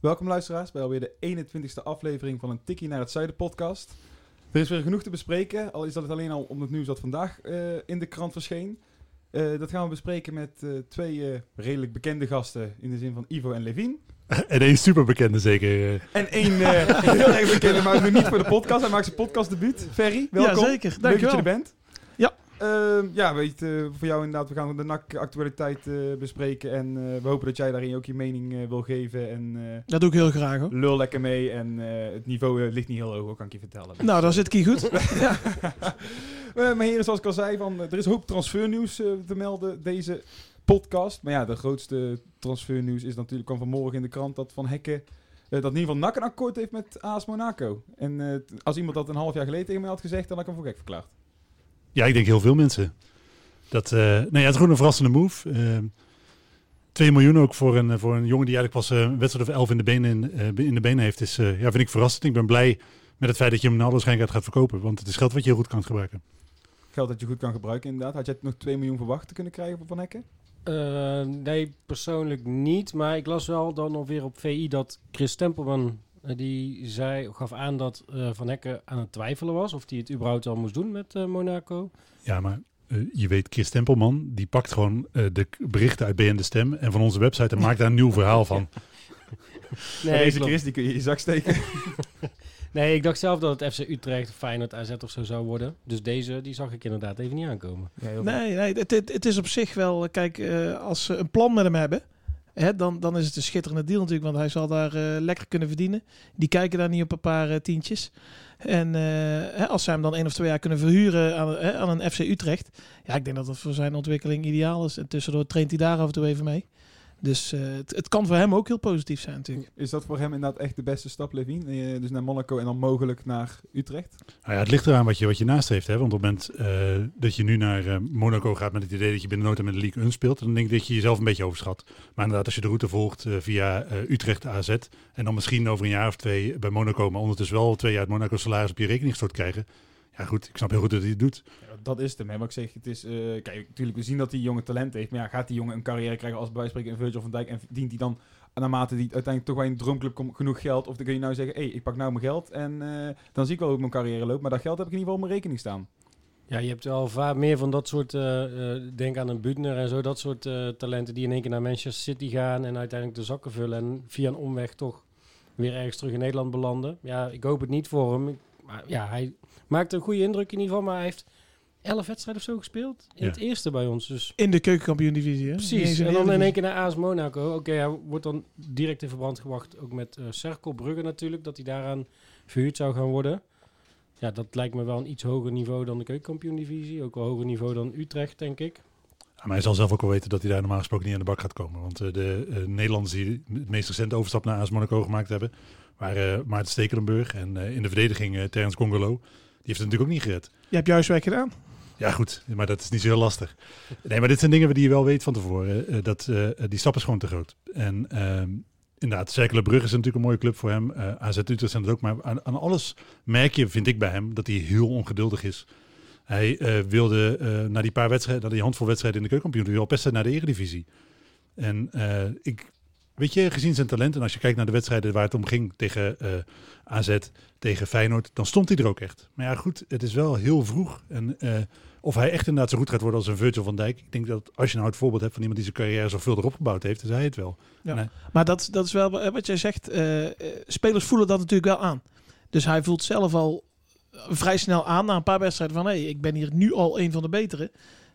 Welkom luisteraars bij alweer de 21ste aflevering van een Tikkie naar het Zuiden podcast. Er is weer genoeg te bespreken, al is dat het alleen al om het nieuws dat vandaag eh, in de krant verscheen. Eh, dat gaan we bespreken met eh, twee eh, redelijk bekende gasten in de zin van Ivo en Levine. En één superbekende zeker. En één eh, heel erg bekende, maar nu niet voor de podcast. Hij maakt zijn podcastdebuut. Ferry, welkom. Ja, zeker. Leuk dat je er bent. Ja. Ehm, ja, weet, eh, voor jou inderdaad, we gaan de NAC-actualiteit eh, bespreken. En eh, we hopen dat jij daarin ook je mening wil geven. En Dat doe ik heel graag hoor. lul lekker mee. En het niveau ligt niet heel hoog, kan ik je vertellen. Nou, dan zit ik hier goed. Eh, maar heren, zoals ik al zei, van, er is een hoop transfernieuws te melden deze podcast. Maar ja, de grootste transfernieuws is natuurlijk kwam vanmorgen in de krant dat Van Hekken... dat in ieder geval NAC een akkoord heeft met AS Monaco. En als iemand dat een half jaar geleden tegen mij had gezegd, dan had ik hem voor gek verklaard. Ja, ik denk heel veel mensen. Dat, eh nou ja, het is gewoon een verrassende move. Eh 2 miljoen ook voor een, voor een jongen die eigenlijk pas eh, een wedstrijd of elf in de benen, eh, in de benen heeft, is, eh, ja, vind ik verrassend. Ik ben blij met het feit dat je hem naar alle waarschijnlijkheid gaat verkopen. Want het is geld wat je heel goed kan gebruiken. Geld dat je goed kan gebruiken inderdaad. Had jij nog 2 miljoen verwacht te kunnen krijgen van Van Hekken? Nee, persoonlijk niet. Maar ik las wel dan alweer op VI dat Chris Tempelman... eh, die zei, gaf aan dat eh, Van Hekken aan het twijfelen was... of hij het überhaupt al moest doen met eh, Monaco. Ja, maar je weet, Chris Tempelman, die pakt gewoon eh, de berichten uit BN De Stem en van onze website en maakt daar een nieuw verhaal van. Nee, deze klopt. Chris, die kun je in je zak steken. nee, ik dacht zelf dat het FC Utrecht, Feyenoord, AZ of zo zou worden. Dus deze, die zag ik inderdaad even niet aankomen. Nee, nee het, het, het is op zich wel... Kijk, eh, als ze een plan met hem hebben... Dan, dan is het een schitterende deal natuurlijk. Want hij zal daar eh, lekker kunnen verdienen. Die kijken daar niet op een paar eh, tientjes. En eh, als zij hem dan één of twee jaar kunnen verhuren aan, aan een FC Utrecht... Ja, ik denk dat dat voor zijn ontwikkeling ideaal is. En tussendoor traint hij daar af en toe even mee. Dus eh, het, het kan voor hem ook heel positief zijn natuurlijk. Is dat voor hem inderdaad echt de beste stap, Levine? Eh, dus naar Monaco en dan mogelijk naar Utrecht? Nou ja, het ligt eraan wat je, wat je naast heeft. Hè? Want op het moment eh, dat je nu naar eh, Monaco gaat met het idee dat je binnen nooit met de League 1 speelt, dan denk ik dat je jezelf een beetje overschat. Maar inderdaad, als je de route volgt eh, via eh, Utrecht AZ en dan misschien over een jaar of twee bij Monaco, maar ondertussen wel twee jaar het Monaco salaris op je rekening gestort krijgen. Ja goed, ik snap heel goed dat hij het doet. Ja, dat is het hem. hè. Maar ik zeg, het is... eh, kijk, natuurlijk, we zien dat die jongen talent heeft. Maar ja, gaat die jongen een carrière krijgen als bij wijze van spreken een Virgil van Dijk... en verdient hij dan naarmate die uiteindelijk toch bij een droomclub komt genoeg geld... of dan kun je nou zeggen, hé, hey, ik pak nou mijn geld... en eh, dan zie ik wel hoe mijn carrière loopt. Maar dat geld heb ik in ieder geval op mijn rekening staan. Ja, je hebt wel vaak meer van dat soort, eh, denk aan een Butner en zo, dat soort eh, talenten die in één keer naar Manchester City gaan en uiteindelijk de zakken vullen en via een omweg toch weer ergens terug in Nederland belanden. Ja, ik hoop het niet voor hem. Ik- Maar ja, hij maakt een goede indruk in ieder geval, maar hij heeft elf wedstrijden of zo gespeeld in Ja. het eerste bij ons. Dus In de keukenkampioen-divisie, hè? Niet eens precies. En dan in één keer naar AS Monaco. Oké, hij wordt dan direct in verband gebracht, ook met eh Cerkel Brugge natuurlijk, dat hij daaraan verhuurd zou gaan worden. Ja, dat lijkt me wel een iets hoger niveau dan de keukenkampioen-divisie. Ook wel hoger niveau dan Utrecht, denk ik. Ja, maar hij zal zelf ook wel weten dat hij daar normaal gesproken niet aan de bak gaat komen. Want eh, de eh, Nederlanders die het meest recente overstap naar AS Monaco gemaakt hebben, waren eh, Maarten Stekelenburg en eh, in de verdediging eh Terence Congolo. Die heeft het natuurlijk ook niet gered. Je hebt juist werk gedaan. Ja, goed, maar dat is niet zo heel lastig. Nee, maar dit zijn dingen die je wel weet van tevoren. eh, dat, eh, die stap is gewoon te groot. En ehm inderdaad, Cercle Brugge is natuurlijk een mooie club voor hem. Eh AZ Utrecht zijn het ook. Maar aan, aan alles merk je, vind ik bij hem, dat hij heel ongeduldig is. Hij eh, wilde eh na die paar wedstrijden, na die handvol wedstrijden in de keukenkampioen, al best naar de eredivisie. En eh, ik, weet je, gezien zijn talent en als je kijkt naar de wedstrijden waar het om ging tegen eh, AZ, tegen Feyenoord, dan stond hij er ook echt. Maar ja, goed, het is wel heel vroeg. En eh, of hij echt inderdaad zo goed gaat worden als een Virgil van Dijk. Ik denk dat als je nou het voorbeeld hebt van iemand die zijn carrière zoveel erop gebouwd heeft, is hij het wel. Ja. Nee. Maar dat, dat is wel wa- wat jij zegt. eh, eh, spelers voelen dat natuurlijk wel aan. Dus hij voelt zelf al eh, vrij snel aan na een paar wedstrijden van... hé, hey, ik ben hier nu al een van de betere.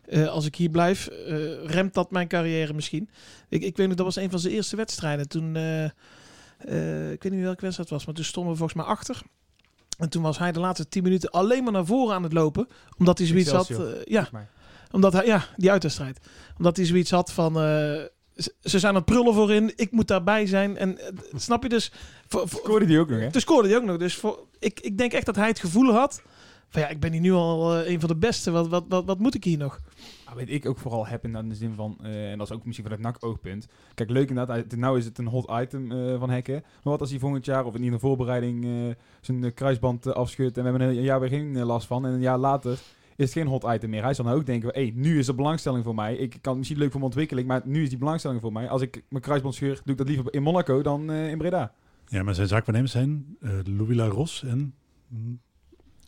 Eh, als ik hier blijf, eh, remt dat mijn carrière misschien. Ik, ik weet nog, dat was een van zijn eerste wedstrijden. Toen, eh, ik weet niet welke wedstrijd het was, maar toen stonden we volgens mij achter. En toen was hij de laatste tien minuten alleen maar naar voren aan het lopen. Omdat hij zoiets had... Ja, omdat hij, ja, die uitwedstrijd. Omdat hij zoiets had van, ze, zijn aan het prullen voorin. Ik moet daarbij zijn. En snap je dus? Voor, voor, Scoorde die ook nog, hè? toen scoorde hij ook nog. Dus voor, ik, ik denk echt dat hij het gevoel had. Van ja, ik ben hier nu al eh, een van de beste. Wat, wat, wat, wat moet ik hier nog? Ah, weet ik ook vooral heb in de zin van, eh, en dat is ook misschien vanuit NAC-oogpunt. Kijk, leuk inderdaad, nou is het een hot item eh, van Hekken. Maar wat als hij volgend jaar, of in ieder voorbereiding, eh, zijn kruisband uh, afschudt en we hebben een jaar weer geen last van. En een jaar later is het geen hot item meer. Hij zal nou ook denken, hé, hey, nu is er belangstelling voor mij. Ik kan het misschien leuk voor mijn ontwikkeling, maar nu is die belangstelling voor mij. Als ik mijn kruisband scheur, doe ik dat liever in Monaco dan eh, in Breda. Ja, maar zijn zaakwaarnemers zijn eh Louis Laros en...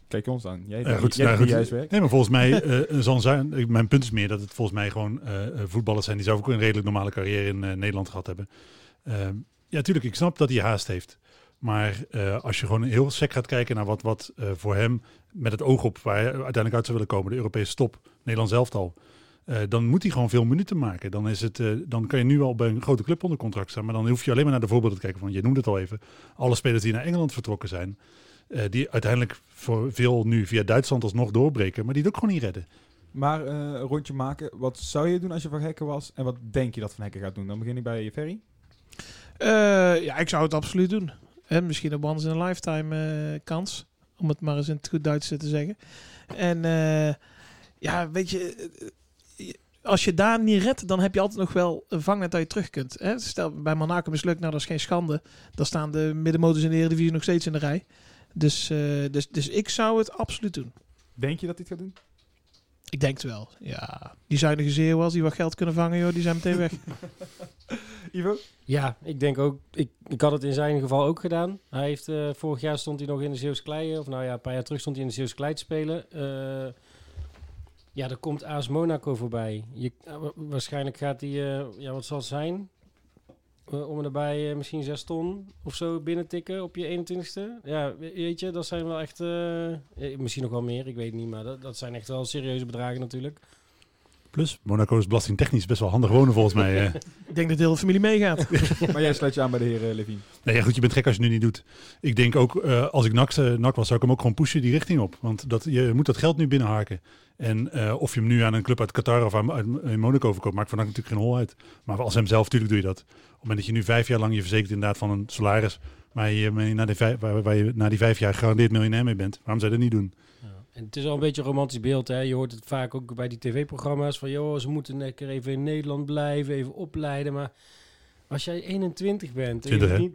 Kijk ons aan. Jij, Ja, goed, jij nou, goed. juist werk. Nee, maar volgens mij, eh, zal zijn, mijn punt is meer dat het volgens mij gewoon eh, eh, voetballers zijn die zelf ook een redelijk normale carrière in eh, Nederland gehad hebben. Ehm, ja, natuurlijk, ik snap dat hij haast heeft. Maar eh, als je gewoon heel sec gaat kijken naar wat, wat eh, voor hem met het oog op waar hij uiteindelijk uit zou willen komen, de Europese top, Nederlands elftal, eh, dan moet hij gewoon veel minuten maken. Dan, is het, eh, dan kan je nu al bij een grote club onder contract staan, maar dan hoef je alleen maar naar de voorbeelden te kijken van, je noemde het al even, alle spelers die naar Engeland vertrokken zijn, eh, die uiteindelijk voor veel nu via Duitsland alsnog doorbreken, maar die het ook gewoon niet redden. Maar eh, een rondje maken, wat zou je doen als je Van Hekken was? En wat denk je dat Van Hekken gaat doen? Dan begin ik bij Ferry. Eh, ja, ik zou het absoluut doen. En misschien een once in a lifetime eh, kans. Om het maar eens in het goed Duits te zeggen. En eh, ja, weet je, als je daar niet redt, dan heb je altijd nog wel een vangnet dat je terug kunt. Hè? Stel, bij Monaco mislukt, nou dat is geen schande. Dan staan de middenmotors in de Eredivisie nog steeds in de rij. Dus, eh, dus, dus ik zou het absoluut doen. Denk je dat hij het gaat doen? Ik denk het wel, ja. Die zuinige zeeuwen, als die wat geld kunnen vangen, joh, die zijn meteen weg. Ivo? Ja, ik denk ook. Ik, ik had het in zijn geval ook gedaan. Hij heeft eh, vorig jaar stond hij nog in de Zeeuwse Klei. Of nou ja, een paar jaar terug stond hij in de Zeeuwse Klei te spelen. Eh, ja, er komt AS Monaco voorbij. Je, wa- waarschijnlijk gaat hij, eh, ja, wat zal het zijn? Eh, om erbij eh, misschien 6 ton of zo binnentikken op je 21ste. Ja, we- weet je, dat zijn wel echt... eh, misschien nog wel meer, ik weet niet. Maar dat, dat zijn echt wel serieuze bedragen natuurlijk. Plus, Monaco is belastingtechnisch best wel handig wonen volgens mij. eh. ik denk dat de hele familie meegaat. maar jij sluit je aan bij de heer eh, Levine. Nee, ja, goed, je bent gek als je het nu niet doet. Ik denk ook, eh, als ik NAC, NAC was, zou ik hem ook gewoon pushen die richting op. Want dat, je moet dat geld nu binnenharken. En eh, of je hem nu aan een club uit Qatar of aan, uit, in Monaco verkoopt, maakt NAC natuurlijk geen hol uit. Maar als hem zelf, natuurlijk doe je dat. Op het moment dat je nu vijf jaar lang je verzekert inderdaad van een salaris, waar je, na die vijf, waar, waar je na die vijf jaar gegarandeerd miljonair mee bent, waarom zou je dat niet doen? En het is al een beetje een romantisch beeld. Hè? Je hoort het vaak ook bij die tv-programma's van... joh, ze moeten lekker even in Nederland blijven, even opleiden. Maar als jij 21 bent... en je 20, hè? niet,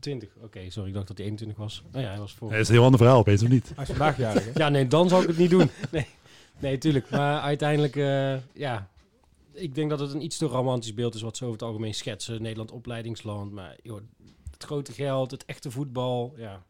20, oké, sorry, ik dacht dat hij 21 was. Nou ja, hij was voor... Dat is een heel ander verhaal opeens, of niet? Hij is vandaag jarig, hè? Ja, nee, dan zou ik het niet doen. Nee, nee tuurlijk. Maar uiteindelijk, eh, ja... Ik denk dat het een iets te romantisch beeld is wat ze over het algemeen schetsen. Nederland opleidingsland, maar joh, het grote geld, het echte voetbal, ja...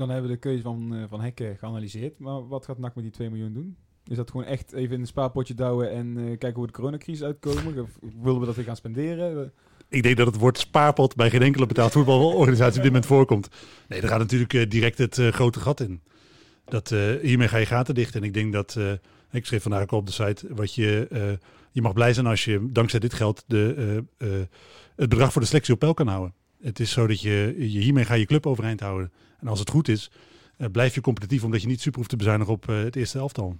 Dan hebben we de keuze van, eh, van Hekken geanalyseerd. Maar wat gaat NAC met die 2 miljoen doen? Is dat gewoon echt even in een spaarpotje douwen en eh, kijken hoe de coronacrisis uitkomen? Of willen we dat weer gaan spenderen? Ik denk dat het woord spaarpot bij geen enkele betaald voetbalorganisatie op dit moment voorkomt. Nee, er gaat natuurlijk eh, direct het grote gat in. Dat, hiermee ga je gaten dicht. En ik denk dat, ik schreef vandaag ook op de site, wat je, je mag blij zijn als je dankzij dit geld de, het bedrag voor de selectie op peil kan houden. Het is zo dat je, je hiermee ga je club overeind houden. En als het goed is, eh, blijf je competitief omdat je niet super hoeft te bezuinigen op eh, het eerste elftal.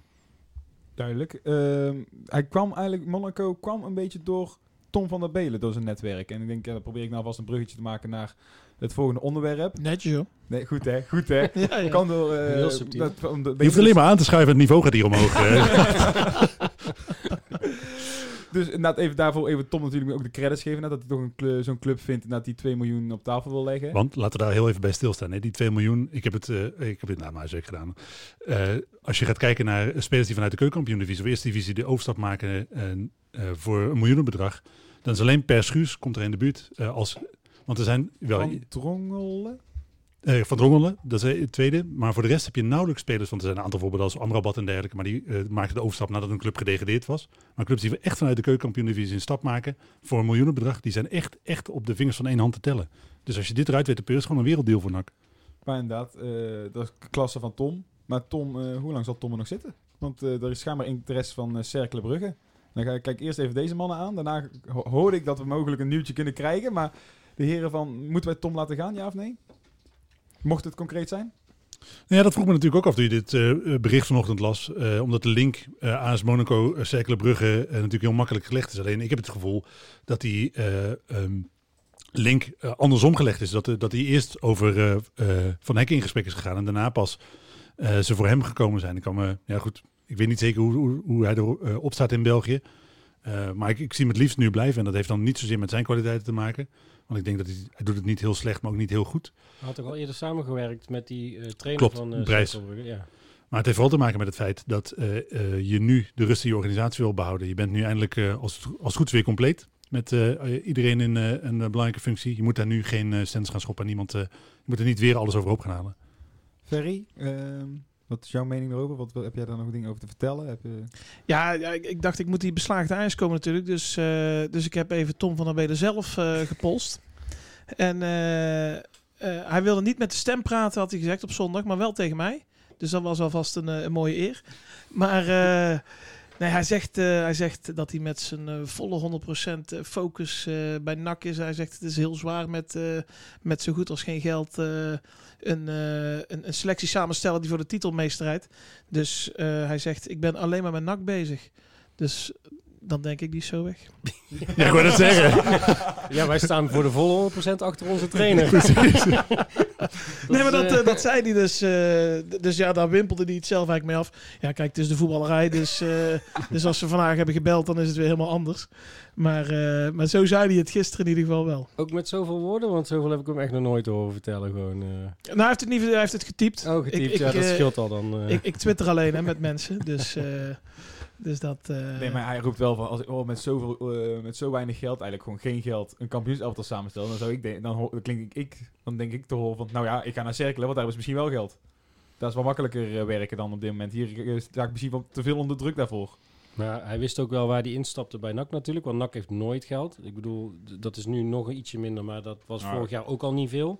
duidelijk. Ehm, hij kwam eigenlijk, Monaco kwam een beetje door Tom van der Belen, door zijn netwerk. En ik denk, ja, dan probeer ik nou vast een bruggetje te maken naar het volgende onderwerp. Netjes, joh. Nee, goed hè, goed hè. Ja, ja. Kan door... eh, Heel subtiel. dat- om de- Je hoeft alleen maar aan te schuiven, het niveau gaat hier omhoog. Dus inderdaad, even daarvoor even Tom natuurlijk ook de credits geven. Dat hij toch een zo'n club vindt dat die 2 miljoen op tafel wil leggen. Want laten we daar heel even bij stilstaan. Hè. Die 2 miljoen, ik heb het, eh, ik heb het huiswerk gedaan. Eh, als je gaat kijken naar spelers die vanuit de keukenkampioen-divisie of eerste divisie de overstap maken eh, voor een miljoenenbedrag, dan is alleen Per Schuurs komt er in de buurt. als, want er zijn wel Van Drongelen. Eh, van Drongelen, dat is het tweede. Maar voor de rest heb je nauwelijks spelers. Want er zijn een aantal voorbeelden als Amrabat en dergelijke. Maar die eh, maakten de overstap nadat een club gedegradeerd was. Maar clubs die echt vanuit de keukenkampioen-divisie een stap maken voor een miljoenenbedrag, die zijn echt, echt op de vingers van één hand te tellen. Dus als je dit eruit weet te peuren, is gewoon een werelddeal voor NAC. Maar inderdaad, eh, dat is de klasse van Tom. Maar Tom, eh, hoe lang zal Tom er nog zitten? Want eh, er is schijnbaar interesse van uh, Cercle Brugge. Dan ga ik kijk eerst even deze mannen aan. Daarna ho- hoorde ik dat we mogelijk een nieuwtje kunnen krijgen. Maar de heren van, moeten wij Tom laten gaan, ja of nee? Mocht het concreet zijn? Nou ja, dat vroeg me natuurlijk ook af toen je dit eh, bericht vanochtend las. Eh, omdat de link eh AS Monaco, uh, Cercle Brugge natuurlijk heel makkelijk gelegd is. Alleen ik heb het gevoel dat die eh, ehm, link andersom gelegd is. Dat, dat hij eerst over Van Hekken in gesprek is gegaan en daarna pas ze voor hem gekomen zijn. Ik kan me, ja goed, ik weet niet zeker hoe, hoe, hoe hij erop staat in België. Maar ik, ik zie hem het liefst nu blijven. En dat heeft dan niet zozeer met zijn kwaliteiten te maken. Want ik denk dat hij, hij doet het niet heel slecht, maar ook niet heel goed. Hij had toch al eerder samengewerkt met die eh, trainer Klopt, van Brijs. Cerkelbrugge, Ja. Maar het heeft vooral te maken met het feit dat eh, eh, je nu de rust in je organisatie wil behouden. Je bent nu eindelijk eh, als, het, als het goed is weer compleet. Met eh, iedereen in eh, een belangrijke functie. Je moet daar nu geen uh, stands gaan schoppen. En niemand, uh, je moet er niet weer alles overhoop gaan halen. Ferry, ehm, wat is jouw mening erover? Wat heb jij daar nog dingen over te vertellen? Heb je... Ja, ja ik, ik dacht ik moet die beslaagde ijs komen natuurlijk. Dus, uh, dus ik heb even Tom van der Beden zelf uh, gepolst. En uh, hij wilde niet met de stem praten, had hij gezegd op zondag, maar wel tegen mij. Dus dat was alvast een, een mooie eer. Maar nee, hij, zegt, hij zegt dat hij met zijn volle 100% focus bij NAC is. Hij zegt het is heel zwaar met, met zo goed als geen geld een, een, een, selectie samenstellen die voor de titel meestrijdt. Dus hij zegt, ik ben alleen maar met NAC bezig. Dus dan denk ik, die is zo weg. Ja, ik wou dat zeggen. ja, wij staan voor de volle 100% achter onze trainer. nee, maar dat, uh, dat zei hij dus. Uh, dus ja, daar wimpelde hij het zelf eigenlijk mee af. Ja, kijk, het is de voetballerij. Dus, uh, dus als ze vandaag hebben gebeld, dan is het weer helemaal anders. Maar, maar zo zei hij het gisteren in ieder geval wel. Ook met zoveel woorden? Want zoveel heb ik hem echt nog nooit horen vertellen. Gewoon, nou, hij heeft het, niet, hij heeft het getypt. Oh, getypt. Ik, ja, ik, dat scheelt al dan. Ik, ik twitter alleen hè, met mensen. Dus... Dus dat... Uh... Nee, maar hij roept wel van, als ik oh, met, zoveel, uh, met zo weinig geld, eigenlijk gewoon geen geld, een kampioenselftal samenstellen, dan zou ik denken, dan, dan klink ik, ik, dan denk ik te horen van, nou ja, ik ga naar cirkelen, want daar is misschien wel geld. Dat is wel makkelijker uh, werken dan op dit moment. Hier sta ik misschien wel te veel onder druk daarvoor. Maar hij wist ook wel waar hij instapte bij NAC natuurlijk, want NAC heeft nooit geld. Ik bedoel, dat is nu nog ietsje minder, maar dat was vorig jaar ook al niet veel.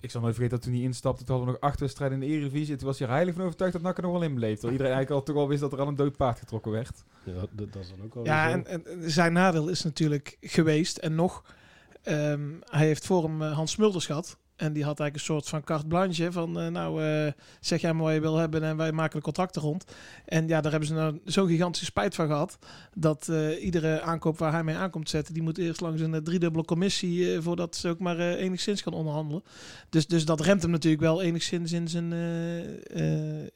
Ik zal nooit vergeten dat toen hij instapte, toen hadden we nog acht wedstrijden in de Eredivisie. Toen was hij er heilig van overtuigd dat NAC er nog wel in bleef. Terwijl iedereen eigenlijk al toch al wist dat er al een dood paard getrokken werd. Ja, dat, dat is dan ook wel Ja, en, en zijn nadeel is natuurlijk geweest en nog, ehm, hij heeft voor hem uh, Hans Smulders gehad. En die had eigenlijk een soort van carte blanche van, uh, nou, uh, zeg jij maar wat je wil hebben en wij maken de contracten rond. En ja, daar hebben ze nou zo'n gigantische spijt van gehad, dat uh, iedere aankoop waar hij mee aankomt zetten, die moet eerst langs een driedubbele commissie voordat ze ook maar enigszins kan onderhandelen. Dus, dus dat remt hem natuurlijk wel enigszins in zijn,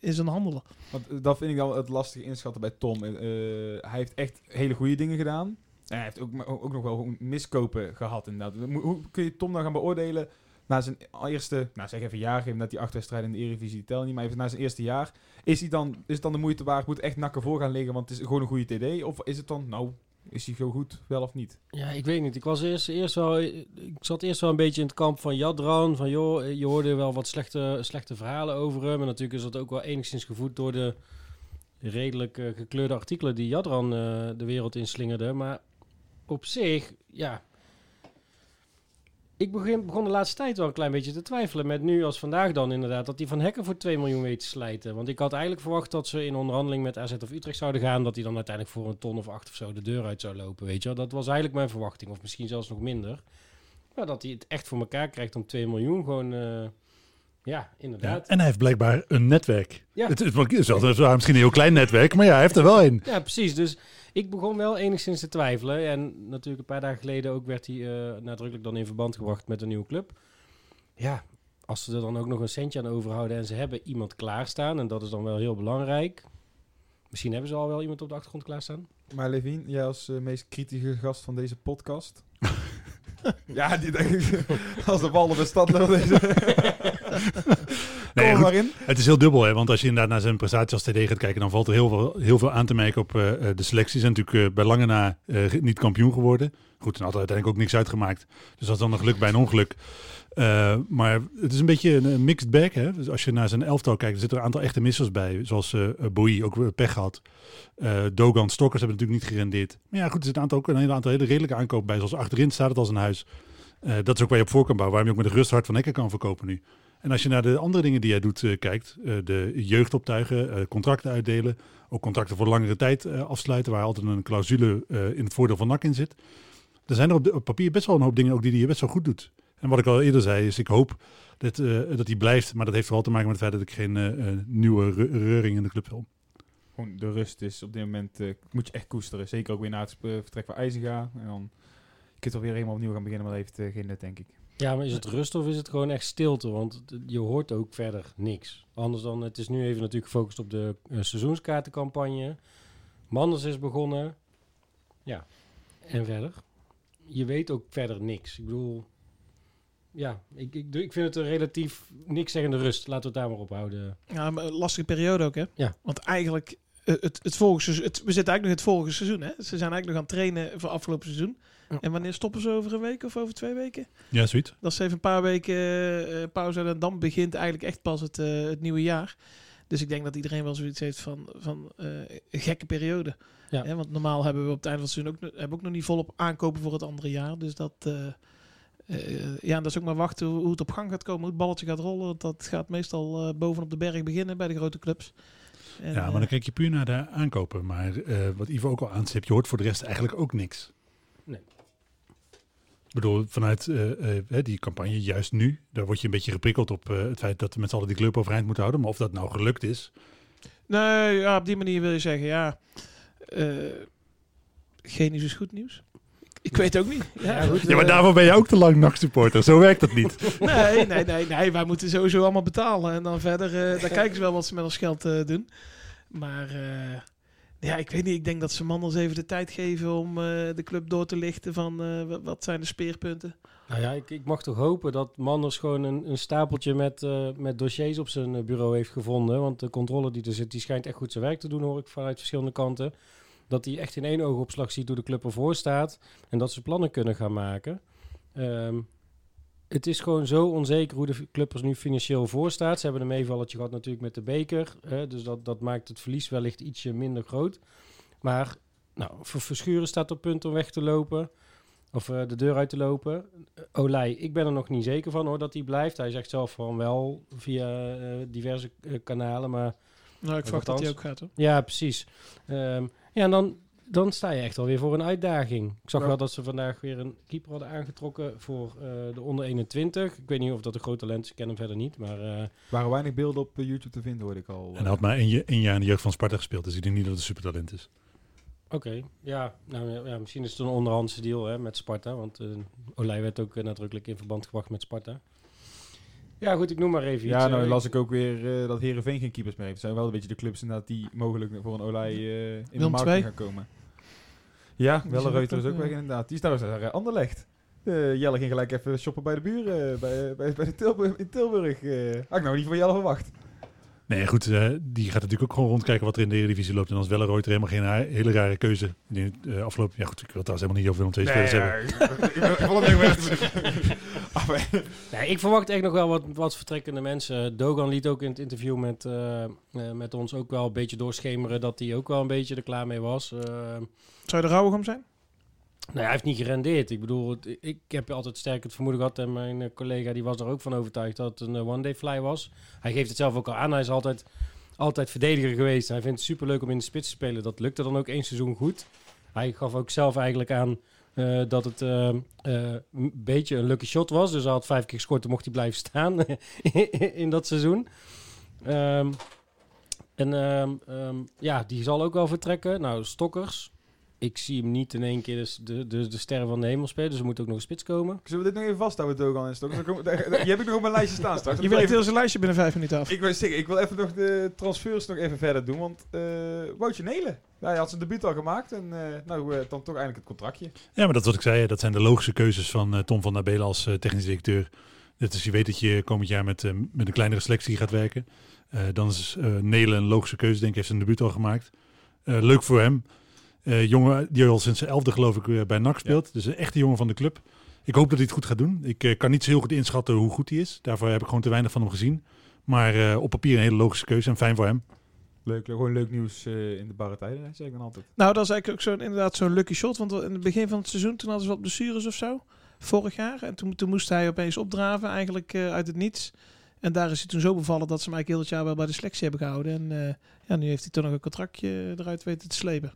in zijn handelen. Want dat vind ik dan het lastige inschatten bij Tom. Hij heeft echt hele goede dingen gedaan. En hij heeft ook, ook nog wel miskopen gehad inderdaad. Hoe kun je Tom dan gaan beoordelen na zijn eerste, nou zeg even jaar, geven dat die acht wedstrijden in de Eredivisie tellen niet, maar even na zijn eerste jaar, is, hij dan, is het dan de moeite waard, moet echt nakken voor gaan liggen, want het is gewoon een goede TD? Of is het dan, nou, is hij zo goed, wel of niet? Ja, ik weet niet. Ik was eerst, eerst wel, ik zat eerst wel een beetje in het kamp van Jadran, van joh, je hoorde wel wat slechte, slechte verhalen over hem, en natuurlijk is dat ook wel enigszins gevoed door de redelijk uh, gekleurde artikelen die Jadran uh, de wereld inslingerde, maar op zich, ja, ik begin, begon de laatste tijd wel een klein beetje te twijfelen. Met nu als vandaag dan inderdaad. Dat hij van Hekken voor 2 miljoen weet te slijten. Want ik had eigenlijk verwacht dat ze in onderhandeling met AZ of Utrecht zouden gaan. Dat hij dan uiteindelijk voor een ton of acht of zo de deur uit zou lopen. Weet je wel. Dat was eigenlijk mijn verwachting. Of misschien zelfs nog minder. Maar dat hij het echt voor elkaar krijgt om 2 miljoen. Gewoon, uh, ja, inderdaad. Ja, en hij heeft blijkbaar een netwerk. Ja. Het is, het is wel, misschien een heel klein netwerk. Maar ja, hij heeft er wel een. Ja, precies. Dus ik begon wel enigszins te twijfelen. En natuurlijk een paar dagen geleden ook werd hij uh, nadrukkelijk dan in verband gebracht met een nieuwe club. Ja, als ze er dan ook nog een centje aan overhouden en ze hebben iemand klaarstaan, en dat is dan wel heel belangrijk. Misschien hebben ze al wel iemand op de achtergrond klaarstaan. Maar Levine, jij als uh, meest kritische gast van deze podcast. ja, die denk ik, als de bal op de stad loopt. Nee, maar in. Het is heel dubbel, hè? want als je inderdaad naar zijn prestatie als TD gaat kijken, dan valt er heel veel, heel veel aan te merken op uh, de selecties. zijn natuurlijk uh, bij lange na uh, niet kampioen geworden. Goed, en had er uiteindelijk ook niks uitgemaakt. Dus dat is dan een geluk bij een ongeluk. Uh, maar het is een beetje een mixed bag. Hè? Dus als je naar zijn elftal kijkt, er zitten een aantal echte missers bij. Zoals uh, ook pech gehad. Uh, Dogan, Stokkers hebben natuurlijk niet gerendeerd. Maar ja, goed, er zit een aantal, ook een hele aantal hele redelijke aankopen bij. Zoals achterin staat het als een huis. Uh, dat is ook waar je op voor kan bouwen. Waarom je ook met de rust hard van Hekken kan verkopen nu. En als je naar de andere dingen die hij doet uh, kijkt. Uh, de jeugdoptuigen, contracten uitdelen. Ook contracten voor langere tijd afsluiten. Waar altijd een clausule in het voordeel van NAC in zit. Er zijn er op, de, papier best wel een hoop dingen ook die hij best wel goed doet. En wat ik al eerder zei, is ik hoop dat, eh, dat hij blijft. Maar dat heeft vooral te maken met het feit dat ik geen eh, eh, nieuwe re- reuring in de club wil. Gewoon de rust is op dit moment, eh, moet je echt koesteren. Zeker ook weer na het vertrek van IJzinga. En dan je kunt alweer helemaal opnieuw gaan beginnen, maar dat heeft eh, geen nut, denk ik. Ja, maar is het rust of is het gewoon echt stilte? Want je hoort ook verder niks. Anders dan, het is nu even natuurlijk gefocust op de eh, seizoenskaartencampagne. Manders is begonnen. Ja, en verder. Je weet ook verder niks. Ik bedoel, ja, ik, ik, ik vind het een relatief niks zeggende rust. Laten we het daar maar op houden. Ja, maar een lastige periode ook, hè? Ja. Want eigenlijk, eh, het, het volgende seizoen, het, we zitten eigenlijk nog in het volgende seizoen, hè? Ze zijn eigenlijk nog aan het trainen voor afgelopen seizoen. En wanneer stoppen ze over een week of over twee weken? Ja, zoiets. Dat is even een paar weken eh, pauze en dan begint eigenlijk echt pas het, eh, het nieuwe jaar. Dus ik denk dat iedereen wel zoiets heeft van, van eh, een gekke periode. Ja. Hè, want normaal hebben we op het einde van het seizoen ook, nog- hebben ook nog niet volop aankopen voor het andere jaar. Dus dat, eh, eh, ja, dat is ook maar wachten hoe, hoe het op gang gaat komen, hoe het balletje gaat rollen. Want dat gaat meestal eh, bovenop de berg beginnen bij de grote clubs. En, ja, maar dan kijk je puur naar de aankopen. Maar eh, wat Ivo ook al aanstipt, je hoort voor de rest eigenlijk ook niks. Nee. Ik bedoel, vanuit eh, eh, hè, die campagne, juist nu, daar word je een beetje geprikkeld op eh, het feit dat we met z'n allen die club overeind moeten houden. Maar of dat nou gelukt is, Nee, ja, op die manier wil je zeggen, ja. eh, geen nieuws is goed nieuws. Ik, weet ook niet. Ja, goed, Ja, maar daarvoor ben je ook te lang nachtsupporter. Zo werkt dat niet. Nee, nee, nee, nee. Wij moeten sowieso allemaal betalen. En dan verder, eh daar kijken ze wel wat ze met ons geld eh, doen. Maar eh, ja, ik weet niet. Ik denk dat ze man eens even de tijd geven om eh, de club door te lichten van eh, wat, zijn de speerpunten. Nou ja, ik, ik mag toch hopen dat Manders gewoon een, een stapeltje met, eh, met dossiers op zijn bureau heeft gevonden. Want de controle die er zit, die schijnt echt goed zijn werk te doen, hoor ik vanuit verschillende kanten. Dat hij echt in één oogopslag ziet hoe de club ervoor staat. En dat ze plannen kunnen gaan maken. Ehm, het is gewoon zo onzeker hoe de club er nu financieel voor staat. Ze hebben een meevalletje gehad natuurlijk met de beker. Hè, dus dat, dat maakt het verlies wellicht ietsje minder groot. Maar nou, voor Verschuren staat op punt om weg te lopen. Of eh, de deur uit te lopen. Olij, ik ben er nog niet zeker van hoor dat hij blijft. Hij zegt zelf van wel via eh, diverse eh, kanalen. Maar Nou, ik verwacht dat hij ook gaat hoor. ja, precies. Ehm, ja, en dan, dan sta je echt alweer voor een uitdaging. Ik zag Ja. wel dat ze vandaag weer een keeper hadden aangetrokken voor eh, de onder 21. Ik weet niet of dat een groot talent is, ik ken hem verder niet. Maar eh, Er waren weinig beelden op eh, YouTube te vinden, hoorde ik al. En hij had maar één, jaar in de jeugd van Sparta gespeeld. Dus ik denk niet dat het een supertalent is. oké, ja, nou, ja, misschien is het een onderhandse deal hè, met Sparta. Want eh Olij werd ook nadrukkelijk in verband gebracht met Sparta. Ja, goed, ik noem maar even Ja, iets. nou las ik ook weer eh, dat Herenveen geen keepers meer heeft. Het zijn wel een beetje de clubs inderdaad die mogelijk voor een Olij eh, in de markt gaan komen. Ja, Die Welle zijn Reuter is ook, ook weg eh, inderdaad. Die is trouwens naar uh, Anderlecht. Eh, Jelle ging gelijk even shoppen bij de buren, eh, bij, bij, bij de Tilburg, in Tilburg. eh had ik nou niet van Jelle verwacht. Nee, goed, eh, die gaat natuurlijk ook gewoon rondkijken wat er in de Eredivisie loopt. En als Welleroy er helemaal geen hele rare keuze. Eh, afgelopen, ja goed, ik wil het trouwens helemaal niet over Willem twee spelers hebben. ik, Ah, Nee, verwacht echt nog wel wat, wat vertrekkende mensen. Dogan liet ook in het interview met, eh, eh, met ons ook wel een beetje doorschemeren dat hij ook wel een beetje er klaar mee was. Eh, Zou je er rouwig om zijn? Nou, hij heeft niet gerendeerd. Ik bedoel, ik heb altijd sterk het vermoeden gehad en mijn eh, collega die was er ook van overtuigd dat het een eh, one-day fly was. Hij geeft het zelf ook al aan. Hij is altijd, altijd verdediger geweest. Hij vindt het superleuk om in de spits te spelen. Dat lukte dan ook één seizoen goed. Hij gaf ook zelf eigenlijk aan eh, dat het een beetje een lucky shot was. Dus hij had vijf keer gescoord, mocht hij blijven staan in dat seizoen. Ehm, en ehm, ehm, ja, die zal ook wel vertrekken. Nou, Stokkers. Ik zie hem niet in één keer dus de, de, de sterren van de hemel spelen. Dus er moet ook nog een spits komen. Zullen we dit nog even vasthouden, Dogan en Stok? Dan kom- daar- daar- Die heb ik nog op mijn lijstje staan straks. Je wil even- heel zijn lijstje binnen vijf minuten af. Ik wil zeggen, ik wil even nog de transfers nog even verder doen, want eh Woutje Nelen, ja, hij had zijn debuut al gemaakt en eh, nou, eh, dan toch eindelijk het contractje. Ja, maar dat is wat ik zei. Dat zijn de logische keuzes van Tom van der Belen als technisch directeur. Dus je weet dat je komend jaar met, met een kleinere selectie gaat werken. Eh, dan is eh Nelen een logische keuze. Denk ik, heeft zijn debuut al gemaakt. Eh, leuk voor hem. Eh, jongen die al sinds zijn elfde geloof ik weer bij NAC speelt. Dus een echte jongen van de club. Ik hoop dat hij het goed gaat doen. Ik eh, kan niet zo heel goed inschatten hoe goed hij is. Daarvoor heb ik gewoon te weinig van hem gezien. Maar eh, op papier een hele logische keuze en fijn voor hem. Leuk, gewoon leuk nieuws eh, in de barre tijden, zeg ik dan altijd. Nou, dat is eigenlijk ook zo, inderdaad zo'n lucky shot. Want in het begin van het seizoen, toen hadden ze wat blessures of zo. Vorig jaar. En toen, toen moest hij opeens opdraven, eigenlijk eh, uit het niets. En daar is hij toen zo bevallen dat ze hem eigenlijk heel het jaar wel bij de selectie hebben gehouden. En eh, ja, nu heeft hij toch nog een contractje eruit weten te slepen.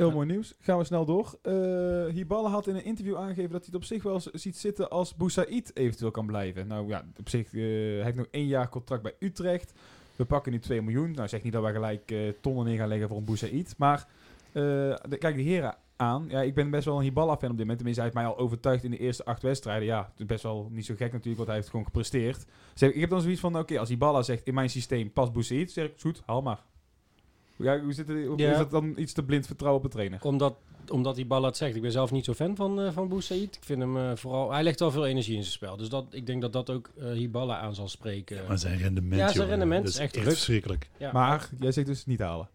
Heel mooi nieuws. Gaan we snel door. Eh Hiballa had in een interview aangegeven dat hij het op zich wel ziet zitten als Boussaïd eventueel kan blijven. Nou ja, op zich, eh, hij heeft nog één jaar contract bij Utrecht. We pakken nu 2 miljoen. Nou, zeg niet dat we gelijk eh, tonnen neer gaan leggen voor een Boussaïd. Maar de, kijk de heren aan. Ja, ik ben best wel een Hiballa-fan op dit moment. Tenminste, hij heeft mij al overtuigd in de eerste acht wedstrijden. Ja, best wel niet zo gek natuurlijk, want hij heeft gewoon gepresteerd. Ik heb dan zoiets van, oké, als Hiballa zegt in mijn systeem past Boussaïd, zeg ik, goed, haal maar. Ja, hoe zit het, Ja. is dat dan iets te blind vertrouwen op de trainer? Omdat, omdat die bal het zegt. Ik ben zelf niet zo fan van, eh van Boussaïd. Ik vind hem eh, vooral... Hij legt wel veel energie in zijn spel. Dus dat, ik denk dat dat ook eh Hiballa aan zal spreken. Maar zijn rendement, Ja, zijn rendement is echt verschrikkelijk. Ja. Maar jij zegt dus niet halen.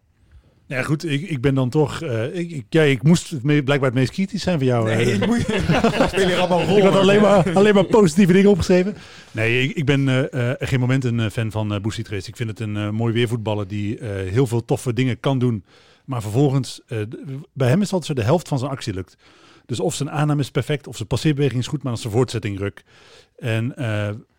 Ja, goed, ik, ik ben dan toch... eh, ik, ik, ja, ik moest het me- blijkbaar het meest kritisch zijn van jou. eh. ik moet speel hier allemaal Ik had alleen maar, alleen maar positieve dingen opgeschreven. Nee, ik, ik ben eh, geen moment een fan van uh, geweest. Ik vind het een mooi weervoetballer die heel veel toffe dingen kan doen. Maar vervolgens, bij hem is altijd zo de helft van zijn actie lukt. Dus of zijn aanname is perfect, of zijn passeerbeweging is goed, maar dan is zijn voortzetting ruk. En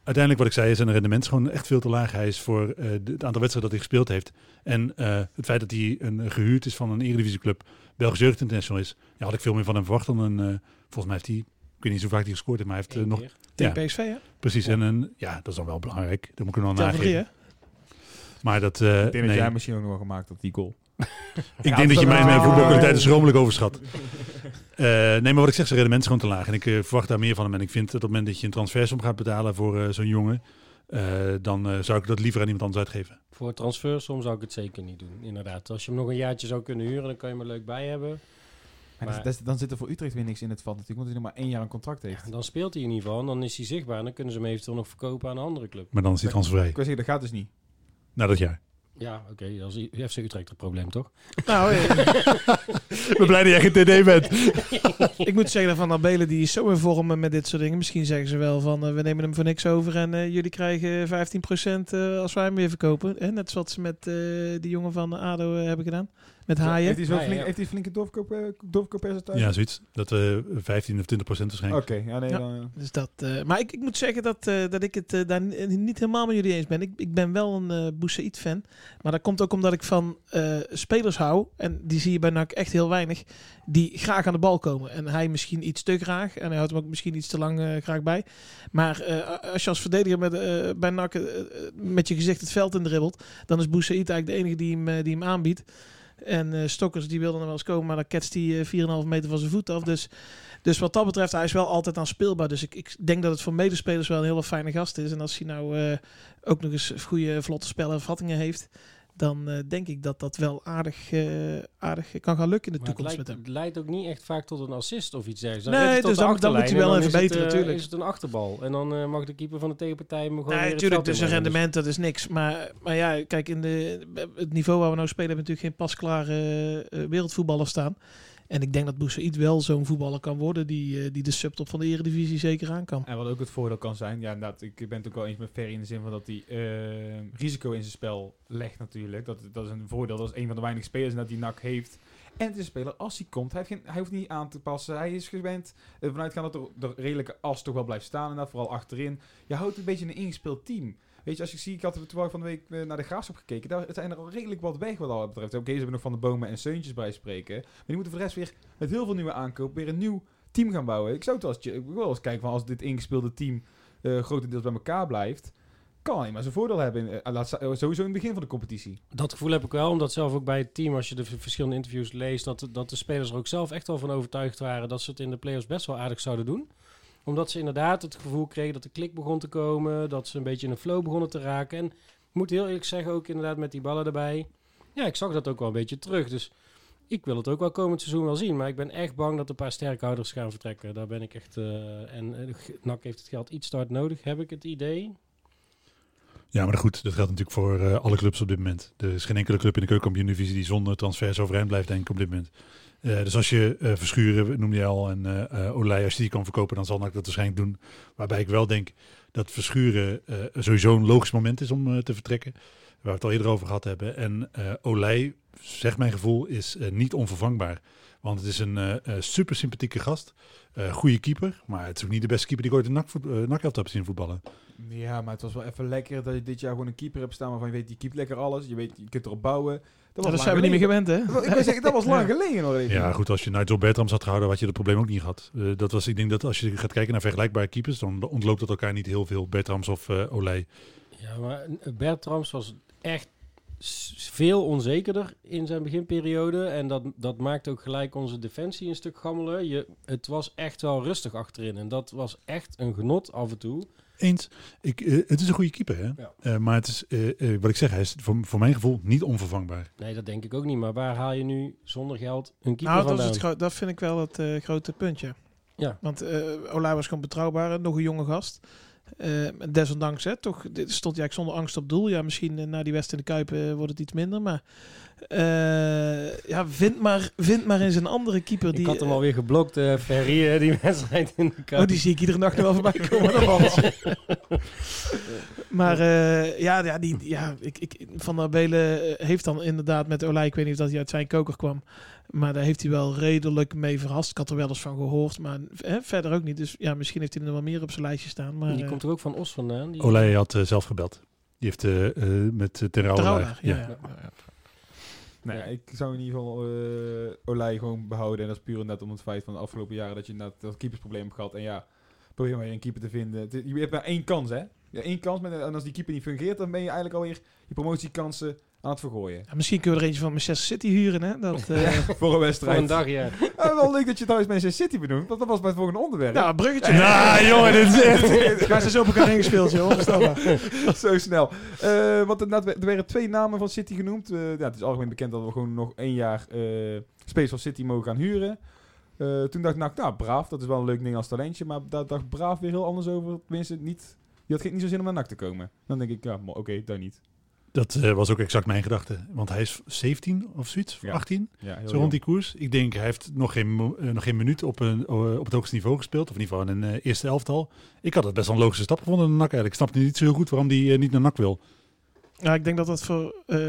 uiteindelijk, wat ik zei, is zijn rendement is gewoon echt veel te laag. Hij is voor eh, het aantal wedstrijden dat hij gespeeld heeft. En eh, het feit dat hij een, eh, gehuurd is van een eredivisieclub, Belgisch Jeugd International is, ja, had ik veel meer van hem verwacht dan een... eh, volgens mij heeft hij, ik weet niet zo vaak hij gescoord heeft, maar hij heeft nog. Tegen Ja. PSV, hè? Precies, en een, ja, dat is dan wel belangrijk. Dat moet ik hem dan nageven. hè? Maar dat, eh, Ik denk nee, dat jij misschien ook nog wel gemaakt had, die goal. ik denk dat je mijn voetbalkwaliteit schromelijk overschat. Eh, nee, maar wat ik zeg, zijn rendement is gewoon te laag. En ik eh, verwacht daar meer van hem. En ik vind dat op het moment dat je een transfersom gaat betalen voor eh, zo'n jongen, eh, dan eh, zou ik dat liever aan iemand anders uitgeven. Voor transfer soms zou ik het zeker niet doen. Inderdaad. Als je hem nog een jaartje zou kunnen huren, dan kan je hem er leuk bij hebben. Maar Maar- dat is- dan zit er voor Utrecht weer niks in het vat natuurlijk, want hij nog maar één jaar een contract heeft. Ja, dan speelt hij in ieder geval en dan is hij zichtbaar. En dan kunnen ze hem eventueel nog verkopen aan een andere club. Maar dan is hij transfervrij. Ik wil zeggen, dat gaat dus niet. Na dat jaar. Ja, oké. dat is I- FC Utrecht het probleem, toch? Nou, Ik ben blij dat jij geen TD bent. ik moet zeggen dat Van Abelen die is zo in vorm met dit soort dingen. Misschien zeggen ze wel van eh, we nemen hem voor niks over en eh, jullie krijgen 15% eh, als wij hem weer verkopen. Hè? Net zoals ze met eh, die jongen van ADO hebben gedaan. Met Haaien. Heeft hij, zo flink, heeft hij flinke eh, doorverkooppercentage? Ja, zoiets. Dat we 15 of 20 procent Oké, waarschijnlijk. ja, nee, Ja. dan... eh, Dus dat, eh, maar ik, ik moet zeggen dat, eh, dat ik het eh, daar ni- niet helemaal met jullie eens ben. Ik, ik ben wel een eh Boussaïd fan. Maar dat komt ook omdat ik van eh, spelers hou. En die zie je bij NAC echt heel weinig. Die graag aan de bal komen. En hij misschien iets te graag. En hij houdt hem ook misschien iets te lang eh, graag bij. Maar eh, als je als verdediger met, eh, bij NAC eh, eh, met je gezicht het veld in dribbelt. Dan is Boussaïd eigenlijk de enige die hem, eh, die hem aanbiedt. En eh, Stokkers die wilde er wel eens komen. Maar dan ketst hij eh, 4,5 meter van zijn voet af. Dus dus wat dat betreft, hij is wel altijd aan speelbaar. Dus ik, ik denk dat het voor medespelers wel een hele fijne gast is. En als hij nou eh, ook nog eens goede, vlotte spellenvattingen heeft, dan eh, denk ik dat dat wel aardig, eh, aardig kan gaan lukken in de Maar toekomst lijkt, met hem. het leidt ook niet echt vaak tot een assist of iets dergelijks. Nee, hij tot dus dan- dan moet hij wel en even beter eh, natuurlijk. Is het een achterbal. En dan eh, mag de keeper van de tegenpartij hem gewoon Nee, natuurlijk, dus een rendement, dat is niks. Maar, maar ja, kijk, in de, het niveau waar we nou spelen, hebben we natuurlijk geen pasklare eh, wereldvoetballer staan. En ik denk dat Boussaïd wel zo'n voetballer kan worden die, eh, die de subtop van de eredivisie zeker aan kan. En wat ook het voordeel kan zijn, ja, inderdaad, ik ben het ook wel eens met Ferry in de zin van dat hij eh, risico in zijn spel legt natuurlijk. Dat, dat is een voordeel, dat is een van de weinige spelers dat die NAC heeft. En het is een speler, als hij komt, hij, heeft geen, hij hoeft niet aan te passen. Hij is gewend, uh, vanuit gaan dat er de redelijke as toch wel blijft staan. En dat vooral achterin. Je houdt een beetje een ingespeeld team. Weet je, als ik zie, ik had er toevallig van de week eh, naar de Graafschap gekeken. Daar zijn er al redelijk wat weg wat dat betreft. Oké, ze hebben nog van de bomen en Seuntjes bij spreken. Maar die moeten voor de rest weer met heel veel nieuwe aankoop weer een nieuw team gaan bouwen. Ik zou het eens, ik wil eens kijken van als dit ingespeelde team eh, grotendeels bij elkaar blijft, kan alleen maar zijn voordeel hebben. Eh, sowieso in het begin van de competitie. Dat gevoel heb ik wel, omdat zelf ook bij het team, als je de verschillende interviews leest, dat, dat de spelers er ook zelf echt wel van overtuigd waren dat ze het in de playoffs best wel aardig zouden doen. Omdat ze inderdaad het gevoel kregen dat de klik begon te komen, dat ze een beetje in een flow begonnen te raken. En ik moet heel eerlijk zeggen, ook inderdaad met die ballen erbij. Ja, ik zag dat ook wel een beetje terug. Dus ik wil het ook wel komend seizoen wel zien. Maar ik ben echt bang dat een paar sterkhouders gaan vertrekken. Daar ben ik echt... eh, en eh, NAC heeft het geld iets hard nodig, heb ik het idee. Ja, maar goed, dat geldt natuurlijk voor eh, alle clubs op dit moment. Er is geen enkele club in de keukenkampioen-divisie die zonder transfers overeind blijft, denk ik, op dit moment. Eh, dus als je eh, Verschuren, noemde je al, en eh eh, Olij, als je die kan verkopen, dan zal NAC dat waarschijnlijk doen. Waarbij ik wel denk dat Verschuren sowieso een logisch moment is om te vertrekken. Waar we het al eerder over gehad hebben. En Olij, zegt mijn gevoel, is niet onvervangbaar. Want het is een eh, eh, super sympathieke gast. goede keeper. Maar het is ook niet de beste keeper die ik ooit in NAC, NAC heb zien voetballen. Ja, maar het was wel even lekker dat je dit jaar gewoon een keeper hebt staan waarvan je weet, die keept lekker alles. Je weet, je kunt erop bouwen. Dat, Ja, was dat zijn we niet meer gewend, hè? Ik wil zeggen, dat was lang Ja. geleden nog even. Ja, goed, als je Nigel Bertrams had gehouden, had je dat probleem ook niet gehad. Eh, dat was, ik denk dat als je gaat kijken naar vergelijkbare keepers, dan ontloopt dat elkaar niet heel veel. Bertrams of eh Olij. Ja, maar Bertrams was echt veel onzekerder in zijn beginperiode. En dat, dat maakt ook gelijk onze defensie een stuk gammelen. Je, het was echt wel rustig achterin. En dat was echt een genot af en toe. Eens, ik, eh, het is een goede keeper, hè? Ja. Eh, maar het is, eh, wat ik zeg, hij is voor, voor mijn gevoel niet onvervangbaar. Nee, dat denk ik ook niet. Maar waar haal je nu zonder geld een keeper Nou, dat, is vandaan? het dat vind ik wel het eh, grote puntje. Ja. Want eh Olij was gewoon betrouwbaar, nog een jonge gast. Eh, desondanks, hè, toch, dit stond hij eigenlijk zonder angst op doel. Ja, misschien na die wedstrijd in de Kuip wordt het iets minder. Maar eh, ja, vind maar, vind maar eens een andere keeper. Die, ik had hem eh, alweer geblokt, eh Ferry, die wedstrijd in de. Oh, die zie ik iedere nacht nog wel voorbij komen. maar eh, ja, ja, die, ja ik, ik, Van der Belen heeft dan inderdaad met Olij, ik weet niet of dat hij uit zijn koker kwam. Maar daar heeft hij wel redelijk mee verrast. Ik had er wel eens van gehoord, maar hè, verder ook niet. Dus ja, misschien heeft hij er nog wel meer op zijn lijstje staan. Maar die komt er ook van Os vandaan. Die... Olij had zelf gebeld. Die heeft met uh, Ter Rauwelaar- Trouwlaar, ja. ja. ja. Nee, Ja. ik zou in ieder geval eh Olij gewoon behouden. En dat is puur net om het feit van de afgelopen jaren dat je dat keepersprobleem hebt gehad. En ja, probeer maar een keeper te vinden. Je hebt maar één kans, hè? Ja, één kans. Met, en als die keeper niet fungeert, dan ben je eigenlijk alweer je promotiekansen aan het vergooien. Ja, misschien kunnen we er eentje van Manchester City huren, hè? Dat, eh Voor een Voor wedstrijd. een dag, ja. Wel leuk dat je trouwens Manchester City benoemt, want dat was bij het volgende onderwerp. nou, bruggetje. Ja, jongen, dit is echt... Gaan ze zo op elkaar heen gespeeld, joh. Zo snel. Eh, want er, er werden twee namen van City genoemd. Eh, ja, het is algemeen bekend dat we gewoon nog één jaar eh Space van City mogen gaan huren. Eh, toen dacht ik, nou, nou, braaf, dat is wel een leuk Nederlands talentje. Maar daar dacht Braaf weer heel anders over. Tenminste, niet, die had geen- niet zo zin om naar NAC te komen. Dan denk ik, ja, oké, daar niet. Dat eh, was ook exact mijn gedachte. Want hij is 17 of zoiets, Ja. 18, Ja, heel zo rond jong. die koers. Ik denk, hij heeft nog geen, eh, nog geen minuut op, een, eh, op het hoogste niveau gespeeld. Of in ieder geval in een eerste elftal. Ik had het best wel een logische stap gevonden naar NAC eigenlijk. Ik snapte niet zo heel goed waarom hij niet naar NAC wil. Ja, ik denk dat dat voor, eh,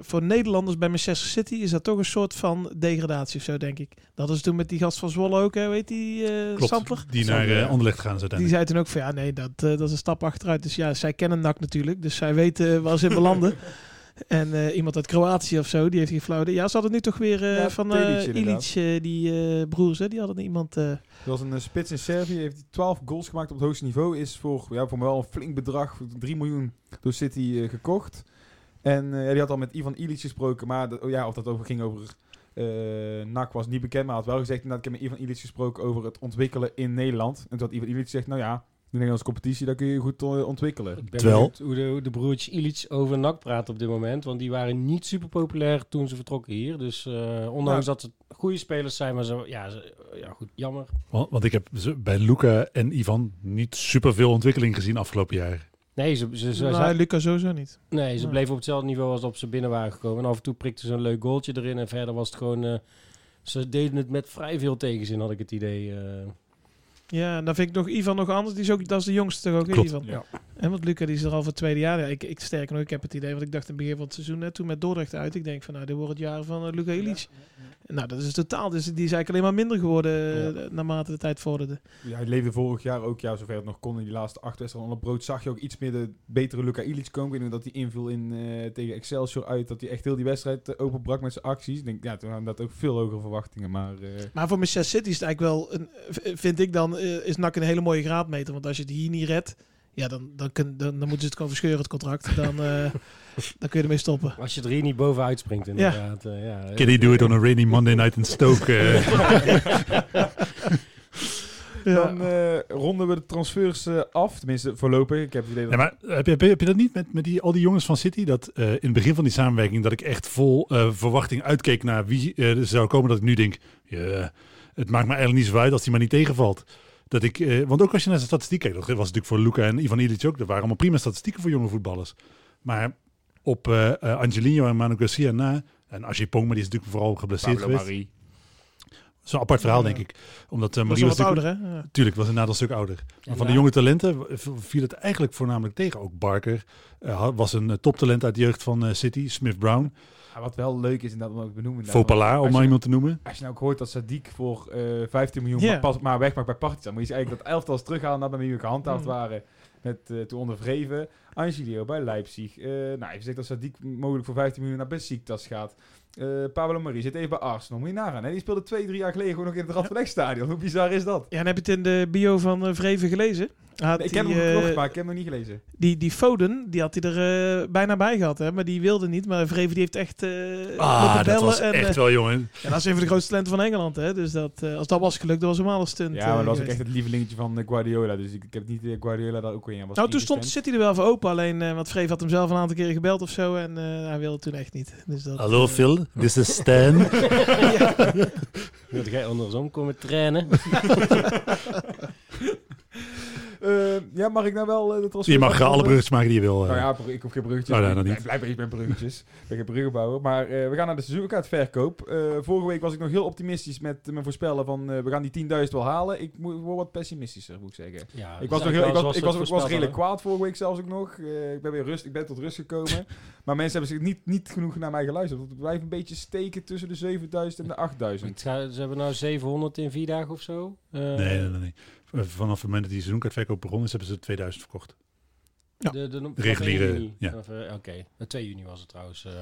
voor Nederlanders bij Manchester City is dat toch een soort van degradatie of zo, denk ik. Dat is toen met die gast van Zwolle ook, hè, weet die, eh Klopt, die naar eh, ja. Anderlecht gaan ze Die zei toen ook van ja, nee, dat, eh, dat is een stap achteruit. Dus ja, zij kennen NAC natuurlijk, dus zij weten waar ze in belanden. En eh, iemand uit Kroatië of zo, die heeft gefloten. Ja, ze hadden nu toch weer eh, Ja, van Tedic eh. Ilic, die broers, hè, die hadden iemand... Er was een spits in Servië, heeft hij 12 goals gemaakt op het hoogste niveau. Is voor, ja, voor mij wel een flink bedrag, 3 miljoen door City gekocht. En ja, die had al met Ivan Ilic gesproken, maar dat, oh ja, of dat over ging over NAC was niet bekend. Maar had wel gezegd, inderdaad, ik heb met Ivan Ilic gesproken over het ontwikkelen in Nederland. En toen had Ivan Ilic gezegd, nou ja, de Nederlandse competitie, daar kun je goed ontwikkelen. Ik ben Terwijl- hoe de, hoe de broertjes Ilic over NAC praten op dit moment. Want die waren niet super populair toen ze vertrokken hier. Dus eh, ondanks dat het goede spelers zijn, maar zo, ja, ze- ja, goed, jammer. Want, want ik heb ze- bij Luca en Ivan niet superveel ontwikkeling gezien afgelopen jaar. Nee, ze, ze, ze, nou, ze- Lucas sowieso niet. nee, ze Nee. bleven op hetzelfde niveau als op ze binnen waren gekomen. En af en toe prikten ze een leuk goaltje erin. En verder was het gewoon... eh, ze deden het met vrij veel tegenzin, had ik het idee. eh. Ja, en dan vind ik nog Ivan nog anders. Die is ook, dat is de jongste toch ook, Klopt. Ivan? Ja. En want Luca die is er al voor het tweede jaar. Ja, ik, ik sterker nog, ik heb het idee, want ik dacht in het begin van het seizoen, hè, toen met Dordrecht uit, ik denk van nou, dit wordt het jaar van uh, Luca Ilic. Nou, dat is totaal, dus die is eigenlijk alleen maar minder geworden eh, naarmate de tijd vorderde. Ja, hij leefde vorig jaar ook, ja, zover het nog kon in die laatste acht wedstrijden onder brood. Zag je ook iets meer de betere Luca Ilic komen. Ik nog dat hij inviel in, eh, tegen Excelsior uit. Dat hij echt heel die wedstrijd eh, openbrak met zijn acties. Ik denk, ja, toen hadden we dat ook veel hogere verwachtingen. Maar eh, Maar voor Manchester City is het eigenlijk wel, een, vind ik dan, eh, is NAC een hele mooie graadmeter. Want als je het hier niet redt, ja, dan, dan, kun, dan, dan moeten ze het gewoon verscheuren, het contract. Dan, eh, dan kun je ermee stoppen. Als je er hier niet bovenuit springt, inderdaad. Ja. ja. Can he do it on a rainy Monday night in Stoke? eh? dan eh, ronden we de transfers eh, af. Tenminste, voorlopig. Ik heb het idee dat... Ja, maar heb je, heb je dat niet met, met die, al die jongens van City? Dat eh, in het begin van die samenwerking dat ik echt vol eh, verwachting uitkeek naar wie eh, er zou komen. Dat ik nu denk, ja, het maakt me eigenlijk niet zo uit als die maar niet tegenvalt. Dat ik, eh, want ook als je naar zijn statistiek kijkt, dat was natuurlijk voor Luca en Ivan Ilic ook. Dat waren allemaal prima statistieken voor jonge voetballers. Maar op eh eh, Angelino en Manu Garcia na, en Ajay Pong, maar die is natuurlijk vooral geblesseerd Pablo geweest. Marie. is een apart verhaal, Ja. denk ik. Omdat uh, was Marie was natuurlijk- ouder, hè? Ja. Tuurlijk, was inderdaad een stuk ouder. Maar van de jonge talenten viel het eigenlijk voornamelijk tegen. Ook Barker was een toptalent uit de jeugd van eh, City. Smith Brown. Ja, wat wel leuk is, en dat moet ik benoemen. Fopala, om als maar je, iemand te noemen. als je nou ook hoort dat Sadiq voor eh 15 miljoen Ja. maar, pas, maar wegmaakt bij Partizan, moet je eigenlijk dat elftal terughalen nadat we gehandhaafd Mm. waren. Met eh, toen onder Vreven, Angelio bij Leipzig. Eh nou, even gezegd dat Sadiq mogelijk voor 15 miljoen naar Besiktas gaat. Eh Pablo Marie zit even bij Arsenal. Moet je nagaan. Hè? Die speelde twee, drie jaar geleden gewoon nog in het Radverlegstadion. Hoe bizar is dat? Ja, en heb je het in de bio van eh, Vreven gelezen? Had ik die, heb hem eh, gekocht, maar ik heb hem nog niet gelezen. Die, die Foden, die had hij er eh, bijna bij gehad, hè? maar die wilde niet. Maar Vreven die heeft echt eh Ah, dat bellen. was en, echt eh, wel, jongen. ja, dat is een van de grootste talenten van Engeland. Hè? Dus dat, eh, als dat was gelukt, dat was een stunt. Ja, maar dat eh, was ook echt het lievelingetje van eh, Guardiola. Dus ik, ik heb niet eh, Guardiola daar ook weer in. Was Nou, toen stond City er wel voor open. Alleen, eh want Vreven had hem zelf een aantal keren gebeld of zo. En eh, hij wilde toen echt niet. Dus dat, Hallo eh, Phil, dit is Stan. Wilde jij andersom komen trainen? Eh, ja, mag ik nou wel eh, de transfer... je mag alle bruggetjes maken die je wil. eh. Nou ja, ik hoef geen bruggetjes. Oh, nee, ik blijkbaar iets met bruggetjes. Ik ben geen bruggenbouwer. Maar eh, we gaan naar de seizoenkaartverkoop. Eh vorige week was ik nog heel optimistisch met mijn voorspellen van eh, we gaan die 10.000 wel halen. Ik moet word wat pessimistischer, moet ik zeggen. Ja, Ik dat was, nog heel, ik was, ik was, ik was redelijk kwaad vorige week zelfs ook nog. Eh, ik ben weer rust, ik ben tot rust gekomen. maar mensen hebben zich niet, niet genoeg naar mij geluisterd. Want het blijft een beetje steken tussen de 7000 en de 8000. Het gaat- Ze hebben nou 700 in vier dagen of zo. Eh, Nee, nee, nee. nee. Vanaf het moment dat die seizoenkaartverkoop begonnen is, hebben ze 2000 verkocht. Ja. De, de, Reguliere, 1 juni. ja. Eh, Oké, Eh, 2 juni was het trouwens. eh.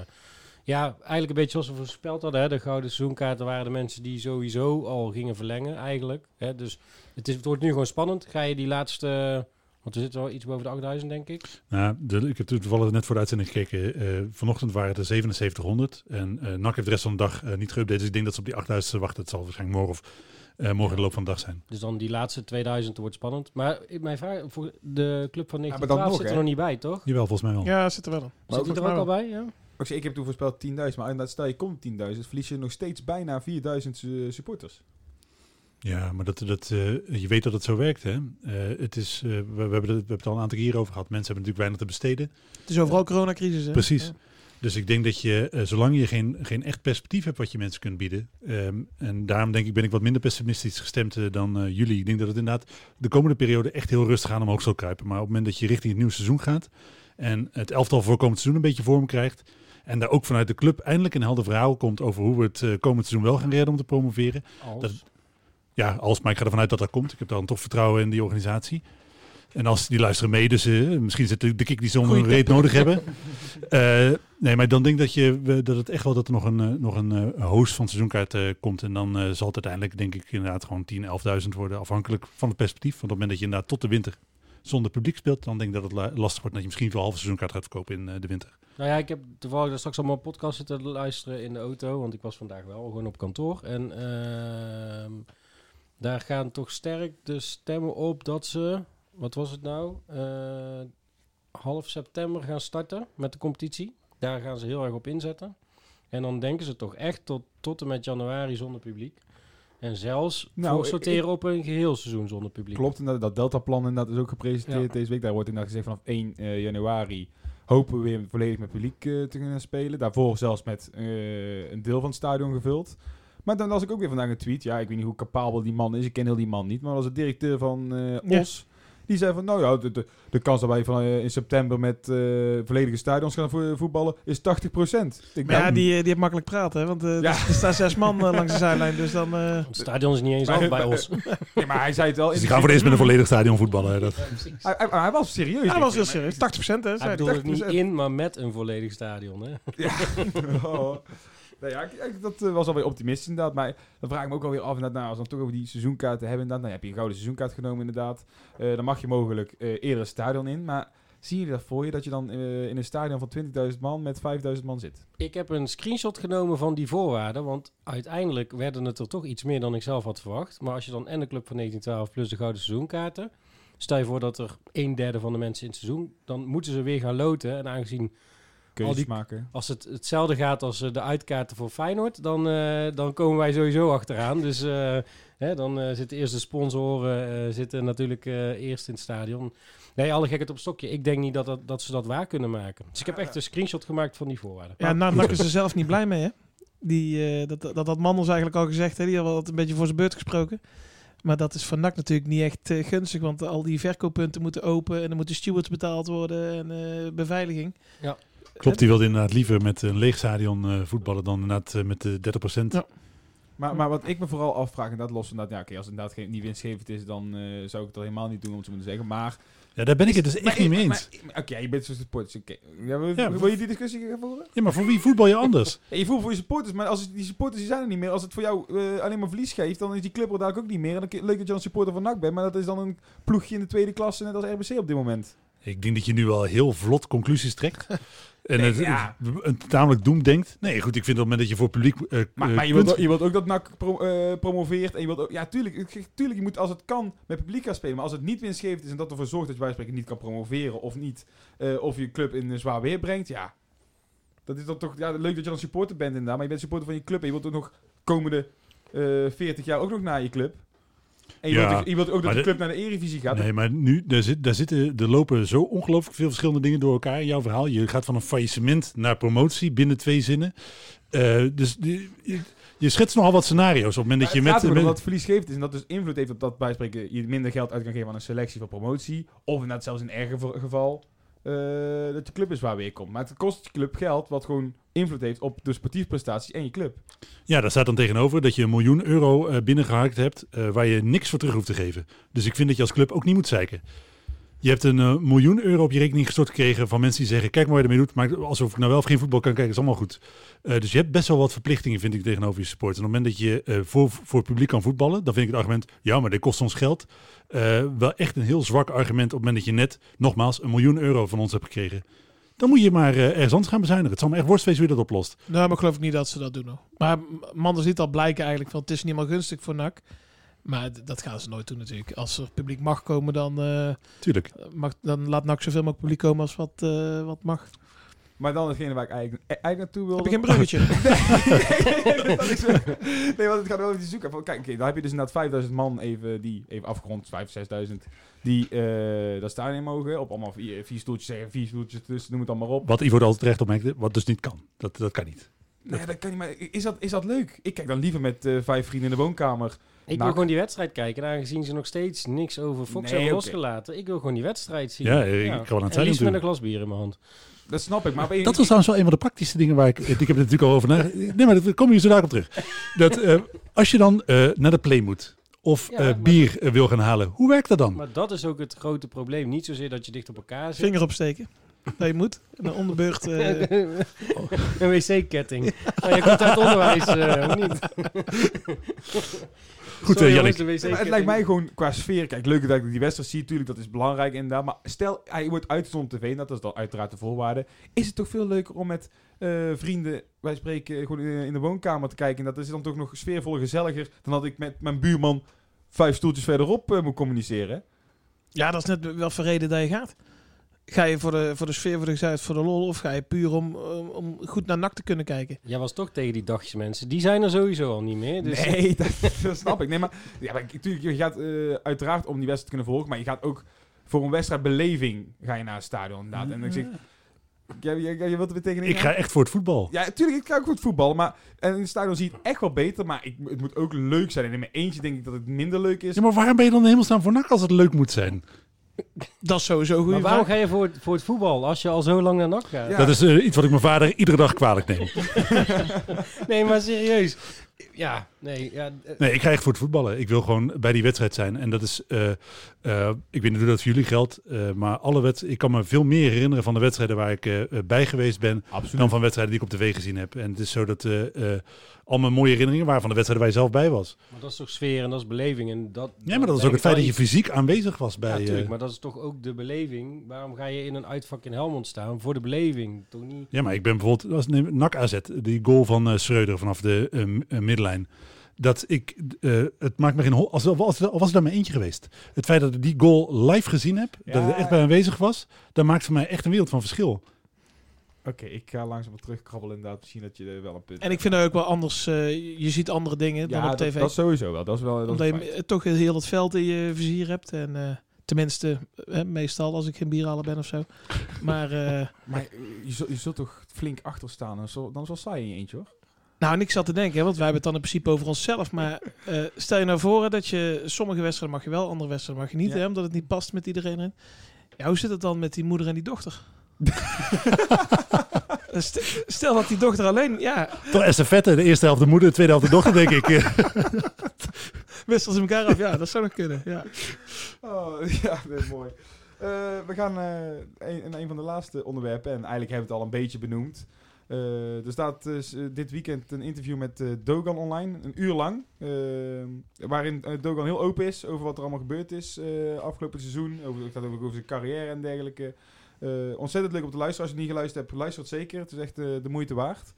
ja, eigenlijk een beetje zoals we voorspeld hadden. Hè. De gouden seizoenkaarten waren de mensen die sowieso al gingen verlengen eigenlijk. Hè. Dus het, is, het wordt nu gewoon spannend. Ga je die laatste... Want we zitten wel iets boven de 8000 denk ik. Nou, de, ik heb toevallig net voor de uitzending gekeken. eh, vanochtend waren het er 7700. En eh NAC heeft de rest van de dag eh, niet geüpdate. Dus ik denk dat ze op die 8000 wachten. Het zal waarschijnlijk morgen of eh, morgen in de loop van de dag zijn. Dus dan die laatste 2000 wordt spannend. Maar mijn vraag, voor de club van maar dan 1912 nog, zit er hè? nog niet bij, toch? Jawel, volgens mij wel. Ja, zit er wel. Maar Zit er ook al bij? Ja? Ik, heb toen voorspeld 10.000, maar inderdaad, stel je komt 10.000, verlies je nog steeds bijna 4.000 eh, supporters. Ja, maar dat, dat, eh, je weet dat het zo werkt. Hè? Eh, het is, eh, we, we, hebben het, we hebben het al een aantal keer over gehad. Mensen hebben natuurlijk weinig te besteden. Het is overal coronacrisis. Hè? Precies. Ja. Dus ik denk dat je, eh, zolang je geen, geen echt perspectief hebt wat je mensen kunt bieden. ehm, en daarom denk ik, ben ik wat minder pessimistisch gestemd eh, dan eh, jullie. Ik denk dat het inderdaad de komende periode echt heel rustig aan omhoog zal kruipen. Maar op het moment dat je richting het nieuwe seizoen gaat. En het elftal voor komend seizoen een beetje vorm krijgt. En daar ook vanuit de club eindelijk een helder verhaal komt over hoe we het komend seizoen wel gaan redden om te promoveren. Als. Dat- Ja, als, maar ik ga ervan uit dat dat komt. Ik heb dan toch vertrouwen in die organisatie. En als die luisteren mee, dus eh, misschien zitten de kik die ze hun reet nodig hebben. Eh, nee, maar dan denk ik dat, je, dat het echt wel dat er nog een, eh, nog een host van seizoenkaart komt. En dan zal het uiteindelijk denk ik inderdaad gewoon 10, 11.000 worden. Afhankelijk van het perspectief. Want op het moment dat je inderdaad tot de winter zonder publiek speelt, dan denk ik dat het la- lastig wordt dat je misschien voor halve seizoenkaart gaat verkopen in de winter. Nou ja, ik heb toevallig daar straks allemaal een podcast zitten luisteren in de auto, want ik was vandaag wel gewoon op kantoor. En ehm, daar gaan toch sterk de stemmen op dat ze, wat was het nou, Eh, half september gaan starten met de competitie. Daar gaan ze heel erg op inzetten. En dan denken ze toch echt tot, tot en met januari zonder publiek. En zelfs Nou, ik- sorteren op een geheel seizoen zonder publiek. Klopt, inderdaad, dat Delta-plan inderdaad is ook gepresenteerd Ja. deze week. Daar wordt inderdaad gezegd vanaf 1 eh, januari hopen we weer volledig met publiek eh, te kunnen spelen. Daarvoor zelfs met een deel van het stadion gevuld. Maar dan las ik ook weer vandaag een tweet. Ja, ik weet niet hoe capabel die man is. Ik ken heel die man niet. Maar dat was de directeur van Ja. Die zei van, nou ja, de, de, de kans dat wij van, eh, in september met eh, volledige stadions gaan vo- voetballen is 80 Ik Maar ja, die, eh, die heeft makkelijk praten, hè? want eh, Ja. er, staan zes man langs de zijlijn. Dus dan... eh, Het stadion is niet eens Maar- af bij ons. Nee, maar hij zei het wel. in Dus die gaan voor eerst met een volledig stadion voetballen. hè, Dat, Hij, hij, hij was serieus. ja, dat was heel serieus. 80% hè, Hij zei hij. bedoelde het niet 80%. in, maar met een volledig stadion. Hè? Ja. oh. Nou ja, ik- ik- dat eh, was alweer optimistisch inderdaad. Maar dan vraag ik me ook alweer af, nou, als we dan toch over die seizoenkaarten hebben, inderdaad, dan heb je een gouden seizoenkaart genomen inderdaad. Eh, dan mag je mogelijk eh, eerder het stadion in. Maar zie je dat voor je, dat je dan in een stadion van 20.000 man met 5.000 man zit? Ik heb een screenshot genomen van die voorwaarden, want uiteindelijk werden het er toch iets meer dan ik zelf had verwacht. Maar als je dan en de club van 1912 plus de gouden seizoenkaarten, stel je voor dat er een derde van de mensen in het seizoen, dan moeten ze weer gaan loten. En aangezien Keuzes die- maken. als het hetzelfde gaat als eh, de uitkaarten voor Feyenoord, dan, eh, dan komen wij sowieso achteraan. Dus eh, hè, dan eh, zitten eerst de sponsoren eh, zitten natuurlijk eh, eerst in het stadion. Nee, alle gekheid op stokje. Ik denk niet dat, dat, dat ze dat waar kunnen maken. Dus ik heb echt een screenshot gemaakt van die voorwaarden. Ja, nou is er zelf niet blij mee, hè? Die, eh, dat, dat had Mandels eigenlijk al gezegd. Hè? Die had wat een beetje voor zijn beurt gesproken. Maar dat is voor NAC natuurlijk niet echt gunstig. Want al die verkooppunten moeten open. En er moeten stewards betaald worden. En eh, beveiliging. Klopt, die wilde inderdaad liever met een leeg stadion eh, voetballen dan inderdaad eh, met de 30%. Ja. Maar, maar wat ik me vooral afvraag, en dat los van dat, ja, oké, als het inderdaad geen, niet winstgevend is, dan eh, zou ik het al helemaal niet doen, om het zo te zeggen. Maar. Ja, daar ben ik het dus echt niet mee eens. Oké, je bent zo'n supporters. Oké. Ja, wil, Ja, wil je die discussie gaan voeren? Ja, maar voor wie voetbal je anders? Ja, je voelt voor je supporters, maar als het- die supporters die zijn er niet meer. Als het voor jou eh, alleen maar verlies geeft, dan is die club er dadelijk ook niet meer. En dan leuk dat je een supporter van NAC bent, maar dat is dan een ploegje in de tweede klasse, net als RBC op dit moment. Ik denk dat je nu al heel vlot conclusies trekt. En Nee, het, ja. het tamelijk doem denkt. Nee, goed, ik vind op het moment dat je voor publiek... eh, Maar, eh, maar je, wilt, je wilt ook dat NAC pro- eh, promoveert. En je wilt ook, ja, tuurlijk, tuurlijk, je moet als het kan met publiek gaan spelen. Maar als het niet winstgevend is en dat ervoor zorgt dat je bij spreken niet kan promoveren of niet, of je club in een zwaar weer brengt, ja. Dat is dan toch ja, leuk dat je dan supporter bent inderdaad. Maar je bent supporter van je club en je wilt ook nog komende eh 40 jaar ook nog naar je club. En je, Ja, wilt, ook- je wilt ook dat de club naar de Eredivisie gaat. Nee, maar nu, daar, zit, daar, zitten, er lopen zo ongelooflijk veel verschillende dingen door elkaar in jouw verhaal. Je gaat van een faillissement naar promotie binnen twee zinnen. Eh, dus die- je, schetst nogal wat scenario's op het moment dat je het met... met- dat het verliesgevend is en dat dus invloed heeft op dat bij spreken je minder geld uit kan geven aan een selectie voor promotie. Of inderdaad zelfs in erger geval- dat je club is waar weer komt. Maar het kost je club geld wat gewoon invloed heeft op de sportieve prestaties en je club. Ja, daar staat dan tegenover dat je een miljoen euro eh, binnengeharkt hebt eh, waar je niks voor terug hoeft te geven. Dus ik vind dat je als club ook niet moet zeiken. Je hebt een eh, miljoen euro op je rekening gestort gekregen van mensen die zeggen: Kijk maar wat je ermee doet, maar alsof ik nou wel of geen voetbal kan kijken, is allemaal goed. Eh, dus je hebt best wel wat verplichtingen, vind ik, tegenover je support. En op het moment dat je eh, voor, voor het publiek kan voetballen, dan vind ik het argument: Ja, maar dit kost ons geld. wel echt een heel zwak argument op het moment dat je net, nogmaals, een miljoen euro van ons hebt gekregen. Dan moet je maar ergens anders gaan bezuinigen. Het zal me echt worst hoe je dat oplost. Nou, maar geloof ik niet dat ze dat doen. Hoor. Maar Manders liet al blijken eigenlijk van het is niet meer gunstig voor NAC. Maar dat gaan ze nooit doen natuurlijk. Als er publiek mag komen, dan, eh, Tuurlijk. mag, dan laat NAC zoveel mogelijk publiek komen als wat, eh, wat mag. Maar dan hetgene waar ik eigenlijk, e- eigenlijk naartoe wil. Heb geen bruggetje? nee, dat is, eh, nee, want het gaat wel over die zoeken. Van, kijk, oké, dan heb je dus inderdaad 5000 man even, die, even afgerond, 5.000, 6000, die eh daar staan in mogen. Op allemaal vier, vier stoeltjes zeggen, vier stoeltjes tussen, noem het dan maar op. Wat Ivo er altijd terecht opmerkte, wat dus niet kan. Dat, dat kan niet. Nee, dat kan niet, maar is dat, is dat leuk? Ik kijk dan liever met eh, vijf vrienden in de woonkamer. Ik wil Nou, gewoon die wedstrijd kijken. En aangezien ze nog steeds niks over Fox Nee, hebben losgelaten. Ik wil gewoon die wedstrijd zien. Ja, ik kan wel aan het En zijden liefst met een glas bier in mijn hand. Dat snap ik, maar... Dat was trouwens wel een van de praktische dingen waar ik... Ik heb er natuurlijk al over. Nee, maar dat kom je zo daar op terug. Dat eh, als je dan eh, naar de play moet of Ja, eh, bier wil gaan halen, hoe werkt dat dan? Maar dat is ook het grote probleem. Niet zozeer dat je dicht op elkaar zit. Vinger opsteken. Dat je moet. En een onderbeurt. eh, een wc-ketting. Oh, je komt uit onderwijs, eh, of niet? Goed, Sorry, eh, jongens, Jannik. Maar het lijkt mij gewoon qua sfeer. Kijk, leuk dat ik die wedstrijd zie. Tuurlijk, dat is belangrijk inderdaad. Maar stel, hij wordt uitgezonden op tv. en Dat is dan uiteraard de voorwaarde. Is het toch veel leuker om met eh, vrienden, wij spreken, gewoon in, in de woonkamer te kijken. En dat is dan toch nog sfeervol gezelliger. dan dat ik met mijn buurman vijf stoeltjes verderop eh, moet communiceren. ja, dat is net wel voor reden dat je gaat. Ga je voor de, voor de sfeer, voor de gezelligheid, voor de lol? Of ga je puur om, om, om goed naar NAC te kunnen kijken? Jij was toch tegen die dagjes mensen. Die zijn er sowieso al niet meer. Dus Nee, dat, dat snap ik. Nee, maar, ja, maar natuurlijk, je gaat eh, uiteraard om die wedstrijd te kunnen volgen. Maar je gaat ook voor een wedstrijdbeleving ga je naar het stadion inderdaad. En ik zeg, ja, je, je, je wilt er weer tegenin Ik ga echt voor het voetbal. Ja, natuurlijk, ik ga ook goed voetballen. Maar en in het stadion zie je het echt wel beter. Maar ik, het moet ook leuk zijn. En in mijn eentje denk ik dat het minder leuk is. Ja, maar waarom ben je dan helemaal staan voor NAC als het leuk moet zijn? Dat is sowieso maar waarom vraag. ga je voor, het- voor het voetbal als je al zo lang naar NAC gaat? Ja. Dat is eh, iets wat ik mijn vader iedere dag kwalijk neem. Nee, maar serieus. Ja, nee. Ja, eh, Nee, ik ga echt voor het voetballen. Ik wil gewoon bij die wedstrijd zijn. En dat is, eh, eh, ik weet niet hoe dat voor jullie geldt, eh, maar alle wed ik kan me veel meer herinneren van de wedstrijden waar ik bij geweest ben, Absoluut. dan van wedstrijden die ik op tv gezien heb. En het is zo dat eh, eh, al mijn mooie herinneringen waren van de wedstrijden waar je zelf bij was. maar dat is toch sfeer en dat is beleving. En dat, Ja, maar dat is ook het feit dat je fysiek aanwezig was bij... Ja, eh, natuurlijk. Maar dat is toch ook de beleving. Waarom ga je in een uitvak in Helmond staan? Voor de beleving. Toch niet? Ja, maar ik ben bijvoorbeeld, als neem NAC AZ, die goal van eh Schreuder vanaf de middenlijn. Dat ik, eh, het maakt me geen hol, als, als, als was er maar eentje geweest. Het feit dat ik die goal live gezien heb, dat ik er echt bij aanwezig was, dat maakt voor mij echt een wereld van verschil. Oké, ik ga langzaam wat terugkrabbelen inderdaad. Misschien dat je er wel een punt En ik vind het ook wel anders. eh, je ziet andere dingen dan ja, op dat, tv. dat sowieso wel. Dat is wel dat is Omdat je een feit. eh, toch heel het veld in je vizier hebt. En eh, tenminste, eh, meestal als ik geen bierhalen ben of zo. Maar eh, Maar je, zult, je zult toch flink achter staan. Dan is wel- dan is wel saai in je eentje hoor. Nou, en ik zat te denken, hè, want wij hebben het dan in principe over onszelf. Maar eh, stel je nou voor dat je sommige wedstrijden mag je wel, andere wedstrijden mag je niet, Ja. hè, omdat het niet past met iedereen. erin. Ja, hoe zit het dan met die moeder en die dochter? St- Stel dat die dochter alleen, ja, Toch estafette, de eerste helft de moeder, de tweede helft de dochter, denk ik. wisselen ze elkaar af. Ja, dat zou nog kunnen. Ja. Oh, ja, dat is mooi. Eh, we gaan eh een van de laatste onderwerpen. En eigenlijk hebben we het al een beetje benoemd. Eh, er staat dus, eh, dit weekend een interview met eh, Dogan online, een uur lang. waarin Dogan heel open is over wat er allemaal gebeurd is afgelopen seizoen. Over, het gaat over, over zijn carrière en dergelijke. Ontzettend leuk om te luisteren. Als je niet geluisterd hebt, luister het zeker. Het is echt de moeite waard.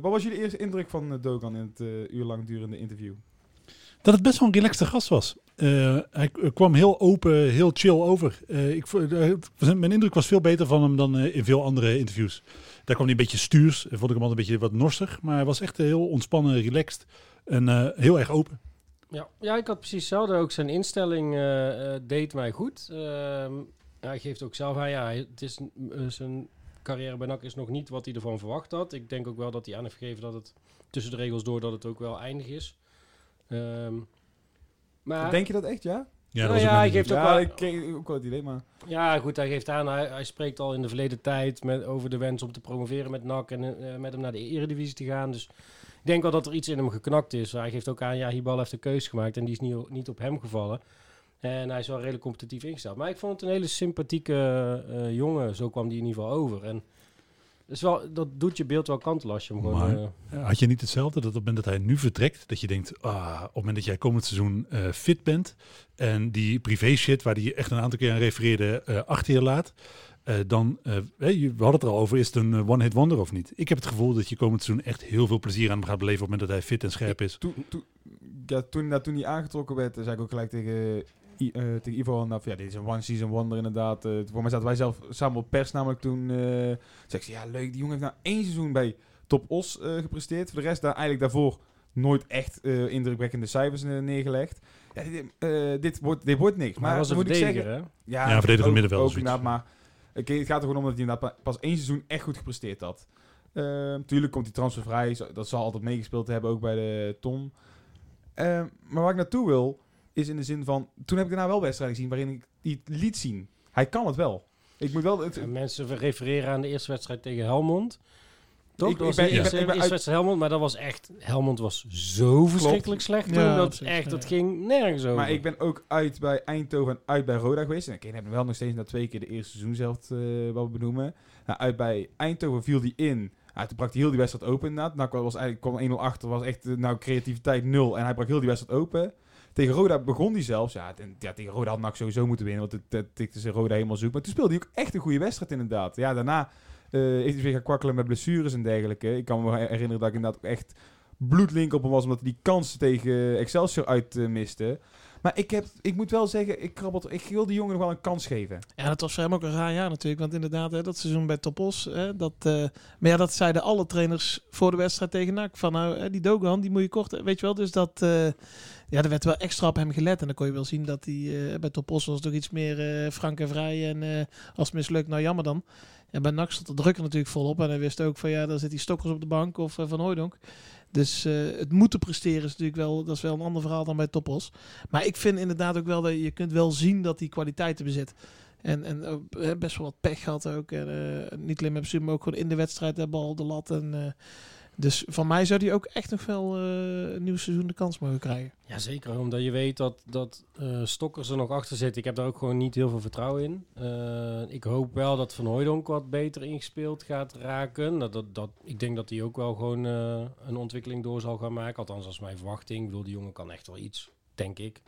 Wat was jullie eerste indruk van Dogan in het uur lang durende interview? dat het best wel een relaxte gast was. Hij kwam heel open, heel chill over. Ik, mijn indruk was veel beter van hem dan in veel andere interviews. Daar kwam hij een beetje stuurs. Eh, Vond ik hem altijd een beetje wat norsig. Maar hij was echt eh, heel ontspannen, relaxed. En eh, heel erg open. Ja, ja, ik had precies hetzelfde. Ook zijn instelling deed mij goed. Ehm, hij geeft ook zelf aan, ja, het is, zijn carrière bij NAC is nog niet wat hij ervan verwacht had. Ik denk ook wel dat hij aan heeft gegeven dat het tussen de regels door dat het ook wel eindig is. Ehm, maar Denk je dat echt, ja? Ja, Nou ja, hij geeft ook ja, wel- ik kreeg ook wel het idee, maar... ja, goed, hij geeft aan, hij, hij spreekt al in de verleden tijd met, over de wens om te promoveren met NAC en eh, met hem naar de Eredivisie te gaan. Dus ik denk wel dat er iets in hem geknakt is. Hij geeft ook aan, ja, Hibal heeft een keus gemaakt en die is niet, niet op hem gevallen. En hij is wel redelijk competitief ingesteld. Maar ik vond het een hele sympathieke eh, jongen. Zo kwam die in ieder geval over. En dus wel, dat doet je beeld wel kantelen als je hem gewoon... Maar- eh, Had je niet hetzelfde dat op het moment dat hij nu vertrekt, dat je denkt, ah, op het moment dat jij komend seizoen eh, fit bent en die privé shit waar die echt een aantal keer aan refereerde eh, achter je laat, eh, dan, hey, we hadden het er al over, is het een eh, one-hit wonder of niet? Ik heb het gevoel dat je komend seizoen echt heel veel plezier aan hem gaat beleven op het moment dat hij fit en scherp is. Toen, toen, ja, toen, nou, toen hij aangetrokken werd, zei ik ook gelijk tegen, Eh, tegen Ivo, van, ja, dit is een one-season wonder inderdaad. Eh, voor mij zaten wij zelf samen op pers namelijk toen. eh zei ik, ja leuk, die jongen heeft nou één seizoen bij Top Os eh, gepresteerd. Voor de rest daar eigenlijk daarvoor nooit echt eh, indrukwekkende cijfers neergelegd. Ja, dit, eh, dit, wordt, dit wordt niks. maar hij was een moet ik verdediger, zeggen, hè? ja, Ja, verdediger ook- middenveld Ook inderdaad, maar oké, het gaat er gewoon om dat hij inderdaad pas één seizoen echt goed gepresteerd had. Ehm, tuurlijk komt hij transfervrij, zo- dat zal altijd meegespeeld hebben, ook bij de Tom. Ehm, maar waar ik naartoe wil, is in de zin van... Toen heb ik daarna wel wedstrijden gezien waarin ik die liet zien. Hij kan het wel. Ik moet wel... Het, mensen refereren aan de eerste wedstrijd tegen Helmond. Toch? Ik- dat was ik ben- de eerste, ik ben eerste wedstrijd Helmond, maar dat was echt... Helmond was zo verschrikkelijk slecht toen. Ja, dat echt, dat ging nergens over. maar ik ben ook uit bij Eindhoven en uit bij Roda geweest. En ik heb hem wel nog steeds na twee keer de eerste seizoen zelf eh, wat we benoemen. Nou, uit bij Eindhoven viel hij in. Ja, toen brak hij heel die wedstrijd open inderdaad. Nou, was eigenlijk kwam 1-0 achter, was echt eh, nou, creativiteit nul. En hij brak heel die wedstrijd open. Tegen Roda begon hij zelfs. Ja, ten- ja tegen Roda had NAC sowieso moeten winnen, want het, tikte ze Roda helemaal zoek. Maar toen speelde hij ook echt een goede wedstrijd inderdaad. Ja, daarna is hij weer gaan kwakkelen met blessures en dergelijke. Ik kan me herinneren dat ik inderdaad ook echt bloedlink op hem was, omdat hij die kansen tegen Excelsior uit eh, miste. Maar ik, heb, ik moet wel zeggen, ik, krabbel, ik wil die jongen nog wel een kans geven. Ja, dat was voor hem ook een raar jaar natuurlijk. Want inderdaad, hè, dat seizoen bij Topos. Hè, dat, eh, maar ja, dat zeiden alle trainers voor de wedstrijd tegen NAC. Van nou, hè, die Dogan, die moet je kort. Weet je wel, dus dat... eh, ja, er werd wel extra op hem gelet. En dan kon je wel zien dat hij eh, bij Topos was toch iets meer frank en vrij. En als het mislukt, nou jammer dan. En bij NAC stond de druk er natuurlijk volop. En hij wist ook van ja, daar zit die Stokkers op de bank of Van Hooijdonk. Dus eh, het moeten presteren is natuurlijk wel, dat is wel een ander verhaal dan bij Topos. Maar ik vind inderdaad ook wel dat je kunt wel zien dat hij kwaliteiten bezit. En, en eh, best wel wat pech gehad ook. En, eh, niet alleen met bestuur, maar ook gewoon in de wedstrijd de bal, de lat. En, dus van mij zou hij ook echt nog wel eh, een nieuw seizoen de kans mogen krijgen. Ja, zeker. Omdat je weet dat, dat eh, Stokkers er nog achter zit. Ik heb daar ook gewoon niet heel veel vertrouwen in. Eh, ik hoop wel dat Van Hooijdonk wat beter ingespeeld gaat raken. Dat, dat, dat, ik denk dat hij ook wel gewoon een ontwikkeling door zal gaan maken. Althans, is mijn verwachting. Ik bedoel, die jongen kan echt wel iets, denk ik.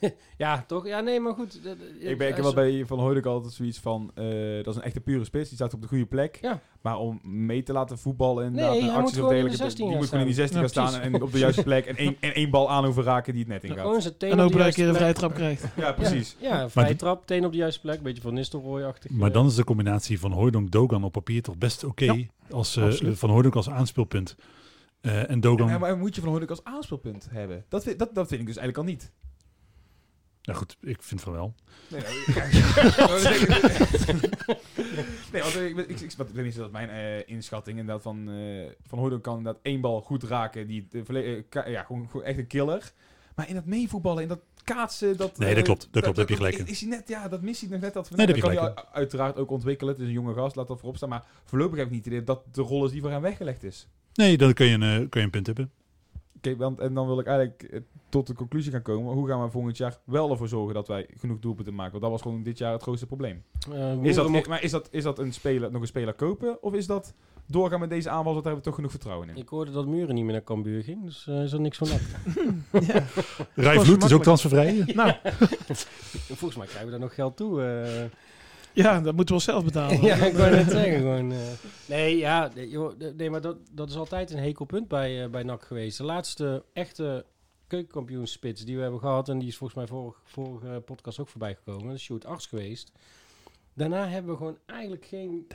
ja, toch? Ja, nee, maar goed. Ik, ben, ik heb wel bij Van Hooydonk altijd zoiets van, eh, dat is een echte pure spits, die staat op de goede plek. Ja. Maar om mee te laten voetballen en Nee, inderdaad, hij en moet acties of gewoon in de dergelijke, 16 die moet gewoon in die 16 staan. gaan staan en op de juiste plek en één, en één bal aan hoeven raken die het net in gaat. gewoon zijn teen En op dat je een vrije trap krijgt. Ja, precies. Ja, een vrije die- trap, teen op de juiste plek. Beetje van Nistelrooy-achtig. Maar eh. dan is de combinatie van Hooydonk Dogan op papier toch best oké. Ja, als eh, van Hooydonk als aanspeelpunt. Eh, en Dogan. Ja, maar moet je Van Hooydonk als aanspeelpunt hebben? Dat vind, dat, dat vind ik dus eigenlijk al niet. Nou goed, ik vind van wel. Nee, nee, nee, want ik, ik, ik, niet, dat mijn eh, inschatting inderdaad van, eh van Hooydonk kan inderdaad één bal goed raken, die eh, ka- ja, gewoon, gewoon echt een killer. Maar in dat meevoetballen, in dat kaatsen, dat... Nee, eh, dat klopt, dat klopt, heb je gelijk in. Is, hij net, ja, dat mist hij nog net. Dat, Nee, dat heb je kan hij uiteraard ook ontwikkelen. Het is een jonge gast, laat dat voorop staan. Maar voorlopig heb ik niet idee dat de rol is die voor hem weggelegd is. Nee, dan kun je een, eh, kun je een punt hebben. Oké, want en dan wil ik eigenlijk eh, tot de conclusie gaan komen. Hoe gaan we volgend jaar wel ervoor zorgen dat wij genoeg doelpunten maken? Want dat was gewoon dit jaar het grootste probleem. Eh, Is dat, mocht- maar is dat, is dat een speler, nog een speler kopen? Of is dat doorgaan met deze aanval, want daar hebben we toch genoeg vertrouwen in? Ik hoorde dat Muren niet meer naar Cambuur ging, dus eh, is er niks van af. ja. Rai Vloed is ook transfervrij. Nou, Volgens mij krijgen we daar nog geld toe. eh. Ja, dat moeten we zelf betalen. ja, ik wou net zeggen. Gewoon, eh. Nee, ja, nee, joh, nee, maar dat, dat is altijd een hekelpunt bij, eh, bij NAC geweest. De laatste echte keukenkampioenspits die we hebben gehad, en die is volgens mij vorige, vorige podcast ook voorbij gekomen, dat is Sjoerd Arts geweest. Daarna hebben we gewoon eigenlijk geen...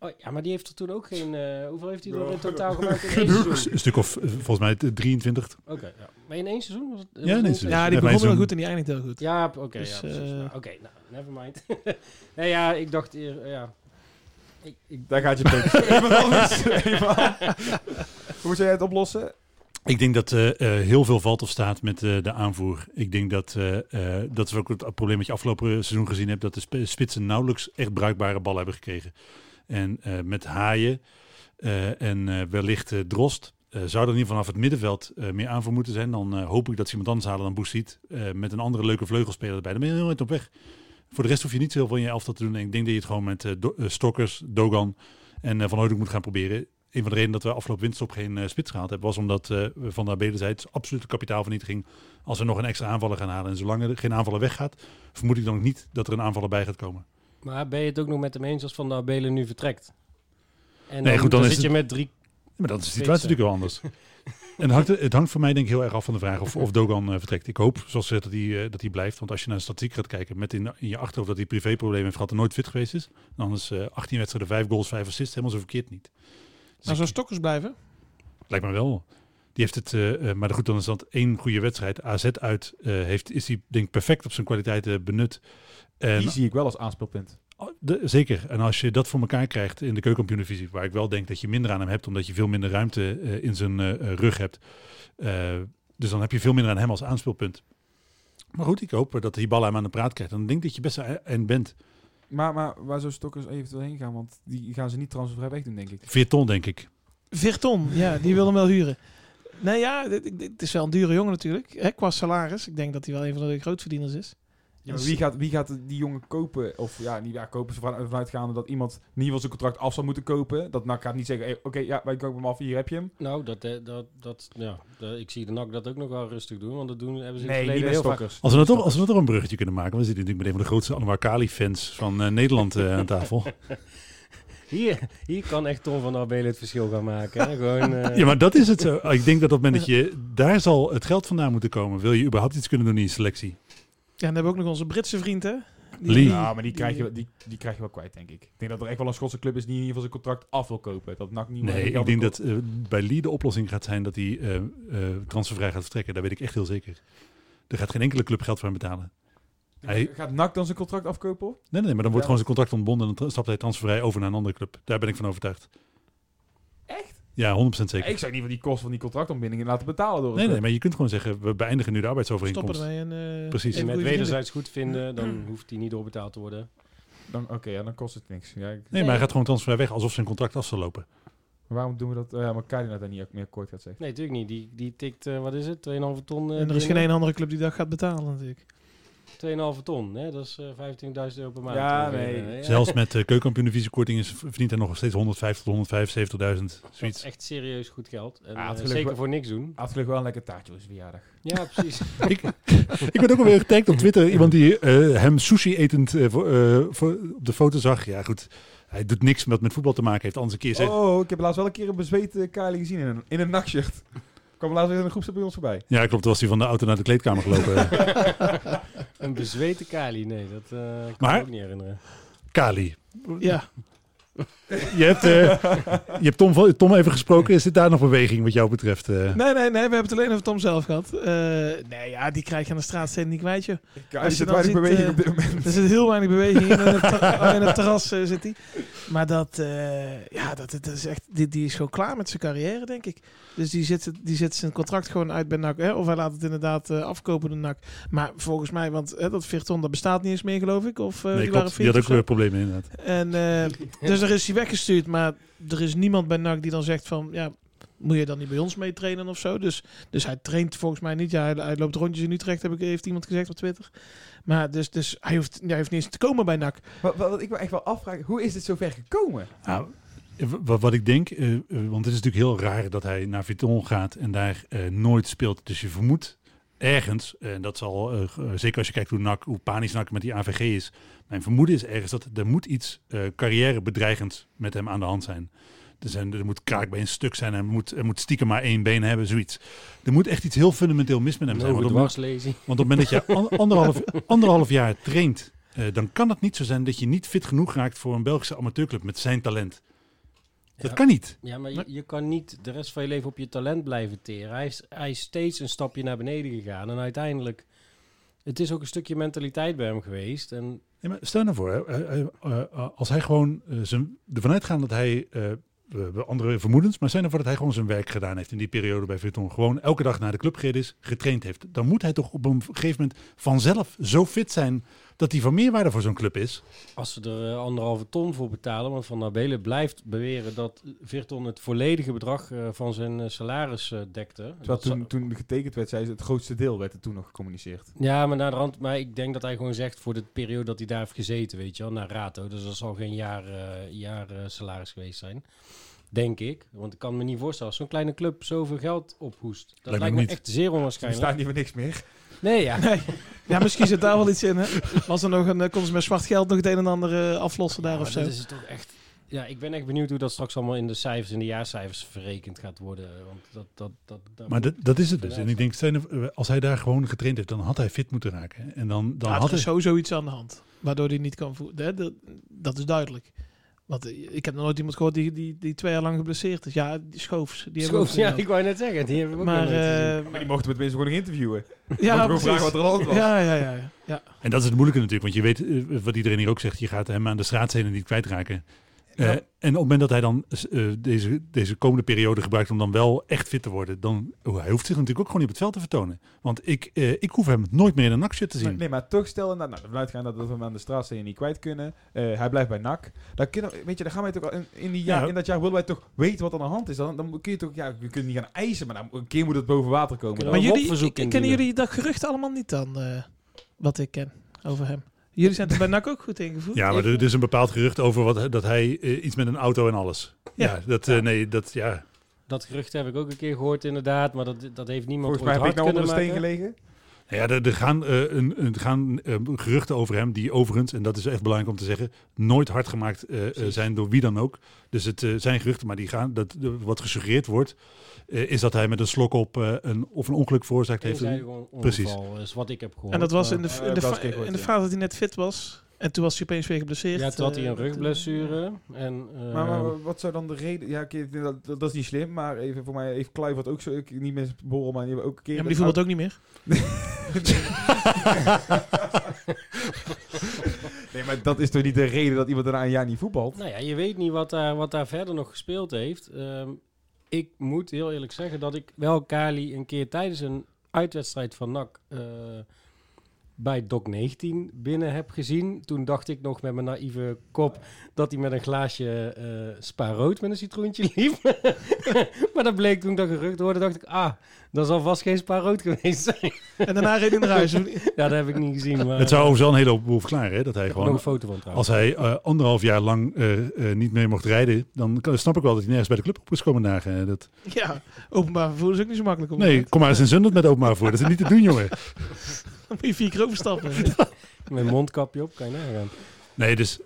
Oh, ja, maar die heeft er toen ook geen... eh, hoeveel heeft hij er in totaal gemaakt in één seizoen? Een stuk of volgens mij eh, 23. Oké, ja. Maar in één seizoen was het... was Ja, in één niet- seizoen. Ja, die begon zoon- goed en die eindigt heel goed. Ja, oké, Dus, ja, Oké, nou, never mind. nee, ja, ik dacht eer, ja... Ik, ik, Daar gaat je punt. Iemand anders. Eenmaal. Hoe zou jij het oplossen? Ik denk dat eh, eh, heel veel valt of staat met eh, de aanvoer. Ik denk dat eh, eh, dat is ook het probleem wat je afgelopen seizoen gezien hebt. Dat de sp- spitsen nauwelijks echt bruikbare ballen hebben gekregen. En eh, met Haaien eh, en eh, wellicht eh, Drost eh, zou er in ieder geval vanaf het middenveld eh, meer aanvoer moeten zijn. Dan eh, hoop ik dat ze iemand anders halen dan eh met een andere leuke vleugelspeler erbij. Dan ben je heel op weg. Voor de rest hoef je niet zoveel in je elftal te doen. En ik denk dat je het gewoon met eh, Do- eh, Stokkers, Dogan en eh, Van Hooydonk moet gaan proberen. Een van de redenen dat we afgelopen winterstop geen eh, spits gehaald hebben, was omdat we van de Abelen zei, het is absolute kapitaalvernietiging als we nog een extra aanvaller gaan halen. En zolang er geen aanvaller weggaat, vermoed ik dan ook niet dat er een aanvaller bij gaat komen. maar ben je het ook nog met hem eens als Van der Abelen nu vertrekt? En Nee, goed, dan is zit het- je met drie... Maar dat is de situatie natuurlijk wel anders. en het hangt, het hangt voor mij denk ik heel erg af van de vraag of, of Dogan eh, vertrekt. Ik hoop, zoals ze dat hij, eh, dat hij blijft. Want als je naar de statistiek gaat kijken, met in, in je achterhoofd dat hij privéproblemen heeft gehad en nooit fit geweest is, dan is eh 18 wedstrijden, 5 goals, 5 assists helemaal zo verkeerd niet. Dus Nou, zou Stokkers blijven? Lijkt me wel. Die heeft het, eh, eh, maar goed, dan is dat één goede wedstrijd. AZ uit eh, heeft, is hij denk ik perfect op zijn kwaliteiten benut. En, Die zie ik wel als aanspeelpunt. Oh, de- zeker. En als je dat voor elkaar krijgt in de keukenkampioen-divisie, waar ik wel denk dat je minder aan hem hebt, omdat je veel minder ruimte eh, in zijn eh, eh, rug hebt. Eh, dus dan heb je veel minder aan hem als aanspeelpunt. Maar goed, ik hoop dat die bal hem aan de praat krijgt. En dan denk ik dat je best een eind bent. Maar, maar waar zou Stokkers eventueel heen gaan? Want die gaan ze niet transfervrij weg doen, denk ik. 4 ton, denk ik. Virton, ja, die wil hem wel huren. Nee, ja, het is wel een dure jongen natuurlijk. Hè, qua salaris. Ik denk dat hij wel een van de grootverdieners is. Ja, wie, gaat, wie gaat die jongen kopen? Of ja, niet ja, kopen ze van- vanuitgaande dat iemand in ieder geval zijn contract af zou moeten kopen. Dat NAC gaat niet zeggen, hey, oké, ja, wij kopen hem af, hier heb je hem. Nou, dat, eh, dat, dat, ja, dat- ik zie de NAC dat ook nog wel rustig doen, want dat doen, hebben ze in Nee, niet heel vaak. Stokkers. Als we, nou toch, als we nou toch een bruggetje kunnen maken. We zitten natuurlijk met een van de grootste Anwar Kali-fans van eh, Nederland eh, aan tafel. Hier, hier kan echt Tom van der Abelen het verschil gaan maken. Hè? Gewoon, Ja, maar dat is het zo. Ik denk dat op het moment dat je... Daar zal het geld vandaan moeten komen. Wil je überhaupt iets kunnen doen in je selectie? Ja, en dan hebben we ook nog onze Britse vriend, hè? Lee. Ja, maar die krijg, je, die, die krijg je wel kwijt, denk ik. Ik denk dat er echt wel een Schotse club is die in ieder geval zijn contract af wil kopen. Dat NAC niet meer Nee, ik denk dat eh, bij Lee de oplossing gaat zijn dat hij eh, eh, transfervrij gaat vertrekken. Daar weet ik echt heel zeker. Er gaat geen enkele club geld voor hem betalen. Hij- Gaat NAC dan zijn contract afkopen? Nee, nee, maar dan wordt Ja. gewoon zijn contract ontbonden en dan stapt hij transfervrij over naar een andere club. Daar ben ik van overtuigd. Ja, 100% zeker. Ik zou niet van die kosten van die contractontbindingen laten betalen door een Nee, nee, maar je kunt gewoon zeggen, we beëindigen nu de Stoppen arbeidsovereenkomst. ermee en... eh, Precies. en met wederzijds goed vinden, dan hoeft hij niet doorbetaald te worden. Dan, Oké, ja, dan kost het niks. Ja, ik- Nee, maar hij gaat gewoon transfervrij weg alsof zijn contract af zal lopen. maar waarom doen we dat? Oh ja, maar Kardina daar niet meer kort gaat zeggen. Nee, natuurlijk niet. Die, die tikt, eh, wat is het, 2,5 ton? eh, En er is geen één andere club die dat gaat betalen natuurlijk. 2,5 ton, hè? dat is eh 25.000 euro per maand. Ja, nee. eh, ja. Zelfs met uh, keukenkampioen-divisiekorting is verdient hij nog steeds 150 tot 175.000. Dat is Zoiets. echt serieus goed geld. En, Ah, eh, zeker wel- voor niks doen. Had gelukkig wel een lekker taartje op zijn verjaardag. Ja, precies. ik, ik werd ook alweer getagd op Twitter. Iemand die eh, hem sushi etend eh, voor, eh, voor, op de foto zag. Ja, goed. Hij doet niks wat met voetbal te maken heeft. Anders een keer zeggen. Oh, ik heb laatst wel een keer een bezweet Kali gezien in een, in een nachtshirt. Kwam laatst weer in een groepsapp bij ons voorbij. Ja, klopt. Toen was hij van de auto naar de kleedkamer gelopen. Een bezweten Kali, nee, dat eh, kan Maar- ik me ook niet herinneren. Kali. Ja, Je hebt, eh, je hebt Tom, van- Tom even gesproken. Is dit daar nog beweging wat jou betreft? eh? Nee, nee, nee. We hebben het alleen over Tom zelf gehad. Eh, nee, ja, die krijg je aan de straatstenen niet kwijt, joh. Ja, Als er je zit dan weinig ziet, beweging op dit moment. Er zit heel weinig beweging in. In het, ter- alleen het terras zit hij. Maar dat, eh, ja, dat, dat is echt, die, die is gewoon klaar met zijn carrière, denk ik. Dus die zit, die zit zijn contract gewoon uit bij NAC. Hè? Of hij laat het inderdaad eh, afkopen door NAC. Maar volgens mij, want hè, dat Virton, dat bestaat niet eens meer, geloof ik. Of eh, nee, die waren Die had ook weer problemen inderdaad. En, eh, dus er is hij weggestuurd. Maar er is niemand bij NAC die dan zegt van... Ja, moet je dan niet bij ons mee trainen of zo? Dus, dus hij traint volgens mij niet. Ja, hij, hij loopt rondjes in Utrecht, heb ik, heeft iemand gezegd op Twitter. Maar dus, dus hij, hoeft, hij hoeft niet eens te komen bij NAC. Wat, wat, wat ik me echt wel afvraag, hoe is dit zo ver gekomen? Nou, wat, wat ik denk, eh, eh, want het is natuurlijk heel raar dat hij naar Vuitton gaat en daar eh, nooit speelt. Dus je vermoedt ergens, en dat zal, zeker als je kijkt hoe, NAC, hoe panisch NAC met die AVG is. Mijn vermoeden is ergens dat er moet iets carrièrebedreigends met hem aan de hand zijn. Er, zijn, er moet kraak bij een stuk zijn en moet, er moet stiekem maar één been hebben, zoiets. Er moet echt iets heel fundamenteel mis met hem zijn. Want op, dwarslezing. want op het moment dat je an- anderhalf, anderhalf jaar traint, dan kan het niet zo zijn dat je niet fit genoeg raakt voor een Belgische amateurclub met zijn talent. Dat Ja. kan niet. Ja, maar je, je kan niet de rest van je leven op je talent blijven teren. Hij is, hij is steeds een stapje naar beneden gegaan. En uiteindelijk, het is ook een stukje mentaliteit bij hem geweest. En Nee, maar stel nou voor, hè, eh, eh, eh, als hij gewoon zijn, ervan uitgaan dat hij, eh, andere vermoedens, maar zijn ervoor dat hij gewoon zijn werk gedaan heeft in die periode bij Vuitton. Gewoon elke dag naar de club gereden is, getraind heeft. Dan moet hij toch op een gegeven moment vanzelf zo fit zijn dat hij van meerwaarde voor zo'n club is. als ze er eh, anderhalve ton voor betalen, want Van Nabelen blijft beweren dat Virton het volledige bedrag eh, van zijn eh, salaris eh, dekte. Terwijl toen, toen getekend werd, zei ze, het grootste deel werd er toen nog gecommuniceerd. Ja, maar naar de rand, maar ik denk dat hij gewoon zegt voor de periode dat hij daar heeft gezeten, weet je wel, naar Rato. Dus dat zal geen jaar, eh, jaar eh, salaris geweest zijn. Denk ik. Want ik kan me niet voorstellen als zo'n kleine club zoveel geld ophoest. Dat Lijkt me lijkt me niet. echt zeer Ze onwaarschijnlijk. staan niet voor niks meer. Nee, ja. Nee. Ja, misschien zit daar wel iets in, hè? Was er nog een, eh, konden ze met zwart geld nog het een en ander eh, aflossen daar Ja, of maar zo? dat is toch echt... Ja, ik ben echt benieuwd hoe dat straks allemaal in de cijfers, in de jaarcijfers verrekend gaat worden. Want dat, dat, dat, dat Maar dat, dat is het dus. En ik denk, nou, eh, als hij daar gewoon getraind heeft, dan had hij fit moeten raken. En dan, dan Ja, had er hij... sowieso iets aan de hand. Waardoor hij niet kan voelen. hè, Dat, dat is duidelijk. Want eh, ik heb nog nooit iemand gehoord die, die, die twee jaar lang geblesseerd is. Ja, die schoofs. Die hebben we Schoof, ook ja, ik wou net zeggen, die hebben we ook Maar, gezien. eh, Maar die mochten we tenminste gewoon nog interviewen. ja, gewoon precies. vragen wat er hand was. Ja, ja, ja. ja. ja. En dat is het moeilijke natuurlijk, want je weet eh, wat iedereen hier ook zegt, je gaat hem aan de straatzenen niet kwijtraken. Eh, Ja. en op het moment dat hij dan eh, deze, deze komende periode gebruikt om dan wel echt fit te worden, dan oh, hij hoeft zich natuurlijk ook gewoon niet op het veld te vertonen. Want ik, eh, ik hoef hem nooit meer in een nakshirt te zien. Maar, nee, maar toch stel, nou, nou, ervan uitgaan dat we hem aan de straatstenen niet kwijt kunnen. Eh, hij blijft bij NAC. Dan, kunnen, we- weet je, dan gaan wij toch al in, in, die jaar, Ja. in dat jaar willen wij toch weten wat er aan de hand is. Dan, dan kun je toch, ja, we kunnen niet gaan eisen, maar dan, een keer moet het boven water komen. Maar jullie, kennen jullie dat gerucht allemaal niet dan? eh, wat ik ken over hem. Jullie zijn er bij NAC ook goed ingevoerd? Ja, maar er, er is een bepaald gerucht over wat, dat hij eh, iets met een auto en alles. Ja, Ja. dat, eh, nee, dat, ja. Dat gerucht heb ik ook een keer gehoord inderdaad, maar dat, dat heeft niemand Volgens mij heb ooit ik nou hard onder steen gelegen. Ja, er, er gaan, eh, een, een- er gaan eh, geruchten over hem die overigens, en dat is echt belangrijk om te zeggen, nooit hard gemaakt eh, zijn door wie dan ook. Dus het eh, zijn geruchten, maar die gaan, dat, de- wat gesuggereerd wordt, eh, is dat hij met een slok op eh, een, of een ongeluk veroorzaakt heeft. Precies. is wat ik heb gehoord. En dat was in de, in de, fa- ik gehoord, in de fase dat hij net fit was. En toen was hij opeens weer geblesseerd. Ja, toen had hij eh, een dat, eh, rugblessure. En, eh, Maar, maar wat zou dan de reden... Ja, dat, dat, dat is niet slim, maar even voor mij heeft Kluivert ook zo... Ik, niet meer borrel, maar die hebben ook een keer... Ja, maar die voelt het ook niet meer. nee, maar dat is toch niet de reden dat iemand daarna een jaar niet voetbalt? Nou ja, je weet niet wat daar, wat daar verder nog gespeeld heeft. Ehm, ik moet heel eerlijk zeggen dat ik wel Kali een keer tijdens een uitwedstrijd van NAC eh, bij Doc 19 binnen heb gezien. Toen dacht ik nog met mijn naïeve kop dat hij met een glaasje eh spa rood met een citroentje liep. maar dat bleek toen ik dat gerucht hoorde, dacht ik, ah, dat zal vast geen spa rood geweest zijn. En daarna reed hij naar huis. ja, dat heb ik niet gezien. Maar Het zou overigens wel een hele boel verklaren, hè, dat hij ik heb nog gewoon, een foto van trouwens. als hij eh, anderhalf jaar lang eh, eh, niet meer mocht rijden, dan kan, snap ik wel dat hij nergens bij de club op is komen dagen. Eh, Dat, Ja, openbaar vervoer is ook niet zo makkelijk. Om nee, kom maar eens in Zundert met openbaar voor. Dat is niet te doen, jongen. Dan moet je vier keer overstappen. Met een mondkapje op, kan je nagaan. Nee, dus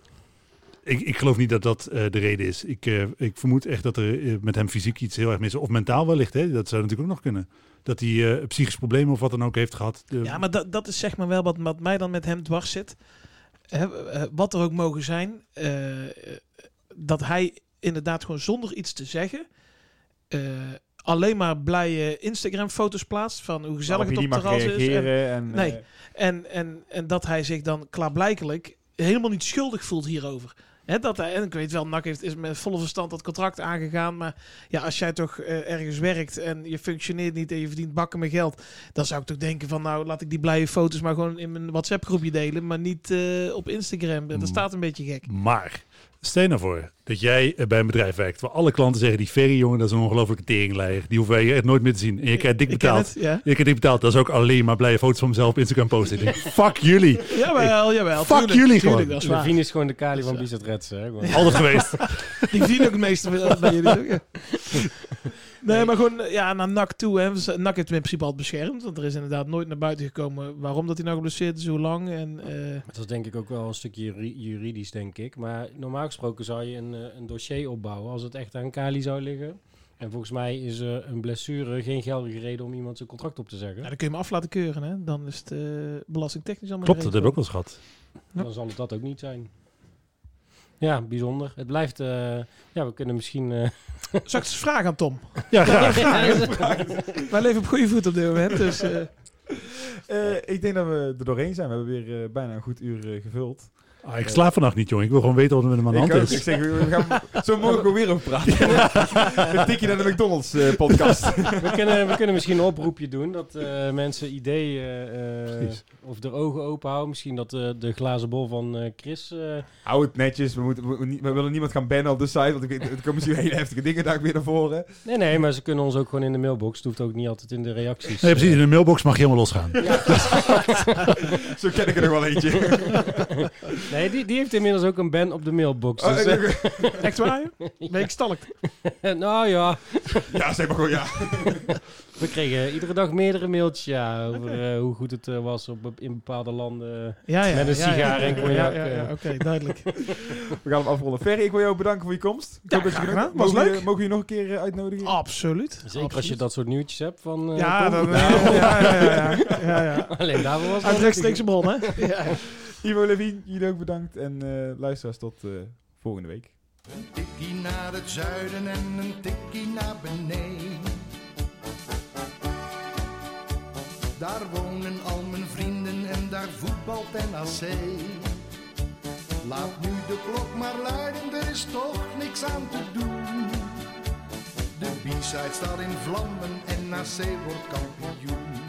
ik, ik geloof niet dat dat eh, de reden is. Ik, eh, ik vermoed echt dat er eh, met hem fysiek iets heel erg mis is. Of mentaal wellicht, hè? dat zou natuurlijk ook nog kunnen. Dat hij eh, psychisch probleem of wat dan ook heeft gehad. Ja, maar dat, dat is zeg maar wel wat, wat mij dan met hem dwars zit. Hè, wat er ook mogen zijn. dat hij inderdaad gewoon zonder iets te zeggen... alleen maar blije Instagram-foto's plaatst van hoe gezellig het op het terras is. En, En, Nee. eh, en, en, en dat hij zich dan klaarblijkelijk helemaal niet schuldig voelt hierover. Hè, dat hij, en ik weet wel, NAC heeft, is met volle verstand dat contract aangegaan. Maar ja, als jij toch eh, ergens werkt en je functioneert niet en je verdient bakken met geld. Dan zou ik toch denken van nou, laat ik die blije foto's maar gewoon in mijn WhatsApp groepje delen. Maar niet eh, op Instagram. Dat staat een beetje gek. Maar, stel je nou voor dat jij eh, bij een bedrijf werkt waar alle klanten zeggen, die ferry jongen, dat is een ongelofelijke teringleier. Die hoeven wij hier echt nooit meer te zien. En je krijgt dik Ik betaald. het, ja. Je krijgt dik betaald. Dat is ook alleen maar blije foto's van mezelf op Instagram posten. Ik denk, Fuck jullie. Jawel, jawel. Fuck tuurlijk, jullie tuurlijk, gewoon. Dat is waar. Levine is gewoon de Kali van Bizet Retsen. hè. Altijd geweest. Die zien ook het meeste van- van jullie. Nee, maar gewoon eh, ja, naar NAC toe. Hè. Eh, NAC heeft hem in principe al beschermd. Want er is inderdaad nooit naar buiten gekomen waarom dat hij nou geblesseerd is, hoe lang. En, eh, Dat is denk ik ook wel een stukje juri- juridisch, denk ik. Maar normaal gesproken zou je een, eh, een dossier opbouwen als het echt aan Kali zou liggen. En volgens mij is eh, een blessure geen geldige reden om iemand zijn contract op te zeggen. ja, dan kun je hem af laten keuren. Hè. Dan is het eh, belastingtechnisch allemaal Klopt, dat heb ik ook wel eens gehad. Ja. Dan zal het dat ook niet zijn. Ja, bijzonder. Het blijft... eh, ja, we kunnen misschien... eh, Zal ik eens vragen aan Tom? Ja, graag. Wij leven op goede voet op dit moment. Dus, eh, eh, ik denk dat we er doorheen zijn. We hebben weer bijna een goed uur gevuld. Ah, ik slaap vannacht niet, jongen. Ik wil gewoon weten wat er met hem aan de hand ook. is. ik zeg, we we gaan zo mogelijk weer over praten. Een tikje naar de McDonald's eh, podcast. we, kunnen, we kunnen misschien een oproepje doen dat eh, mensen ideeën eh, of de ogen open houden. Misschien dat eh, de glazen bol van eh, Chris... eh, Hou het netjes. We, moeten, we, we we willen niemand gaan bannen op de site. Want ik weet- er komen misschien hele heftige dingen daar weer naar voren. nee, nee, maar ze kunnen ons ook gewoon in de mailbox. Het hoeft ook niet altijd in de reacties. Nee, precies. In de mailbox mag je helemaal losgaan. Zo ken ik er nog wel eentje. Nee, die, die heeft inmiddels ook een ban op de mailbox. Oh, Dus, eh, echt waar? Ben ik stalkt? nou ja, ja, zeg maar gewoon ja. we kregen iedere dag meerdere mailtjes ja, over eh, hoe goed het eh, was op, in bepaalde landen. Ja, ja. Met een ja, sigaar ja, en ja, cognac, Ja, ja, ja, Oké, duidelijk. We gaan hem afronden. Ferry, ik wil jou bedanken voor je komst. Ik Ja, hoop dat je gedaan. Was mogen we je- leuk. Mogen we je nog een keer uitnodigen? Absoluut. Zeker als je dat soort nieuwtjes hebt van eh, Ja, dan, ja, ja, ja, ja, ja, ja. Alleen daarvoor was het Uit rechtstreekse bron, hè? Ja. Ivo Levine, jullie ook bedankt. En eh, luisteraars, tot eh, volgende week. Een tikkie naar het zuiden en een tikkie naar beneden. Daar wonen al mijn vrienden en daar voetbalt NAC. Laat nu de klok maar luiden, er is toch niks aan te doen. De B-side staat in vlammen en NAC wordt kampioen.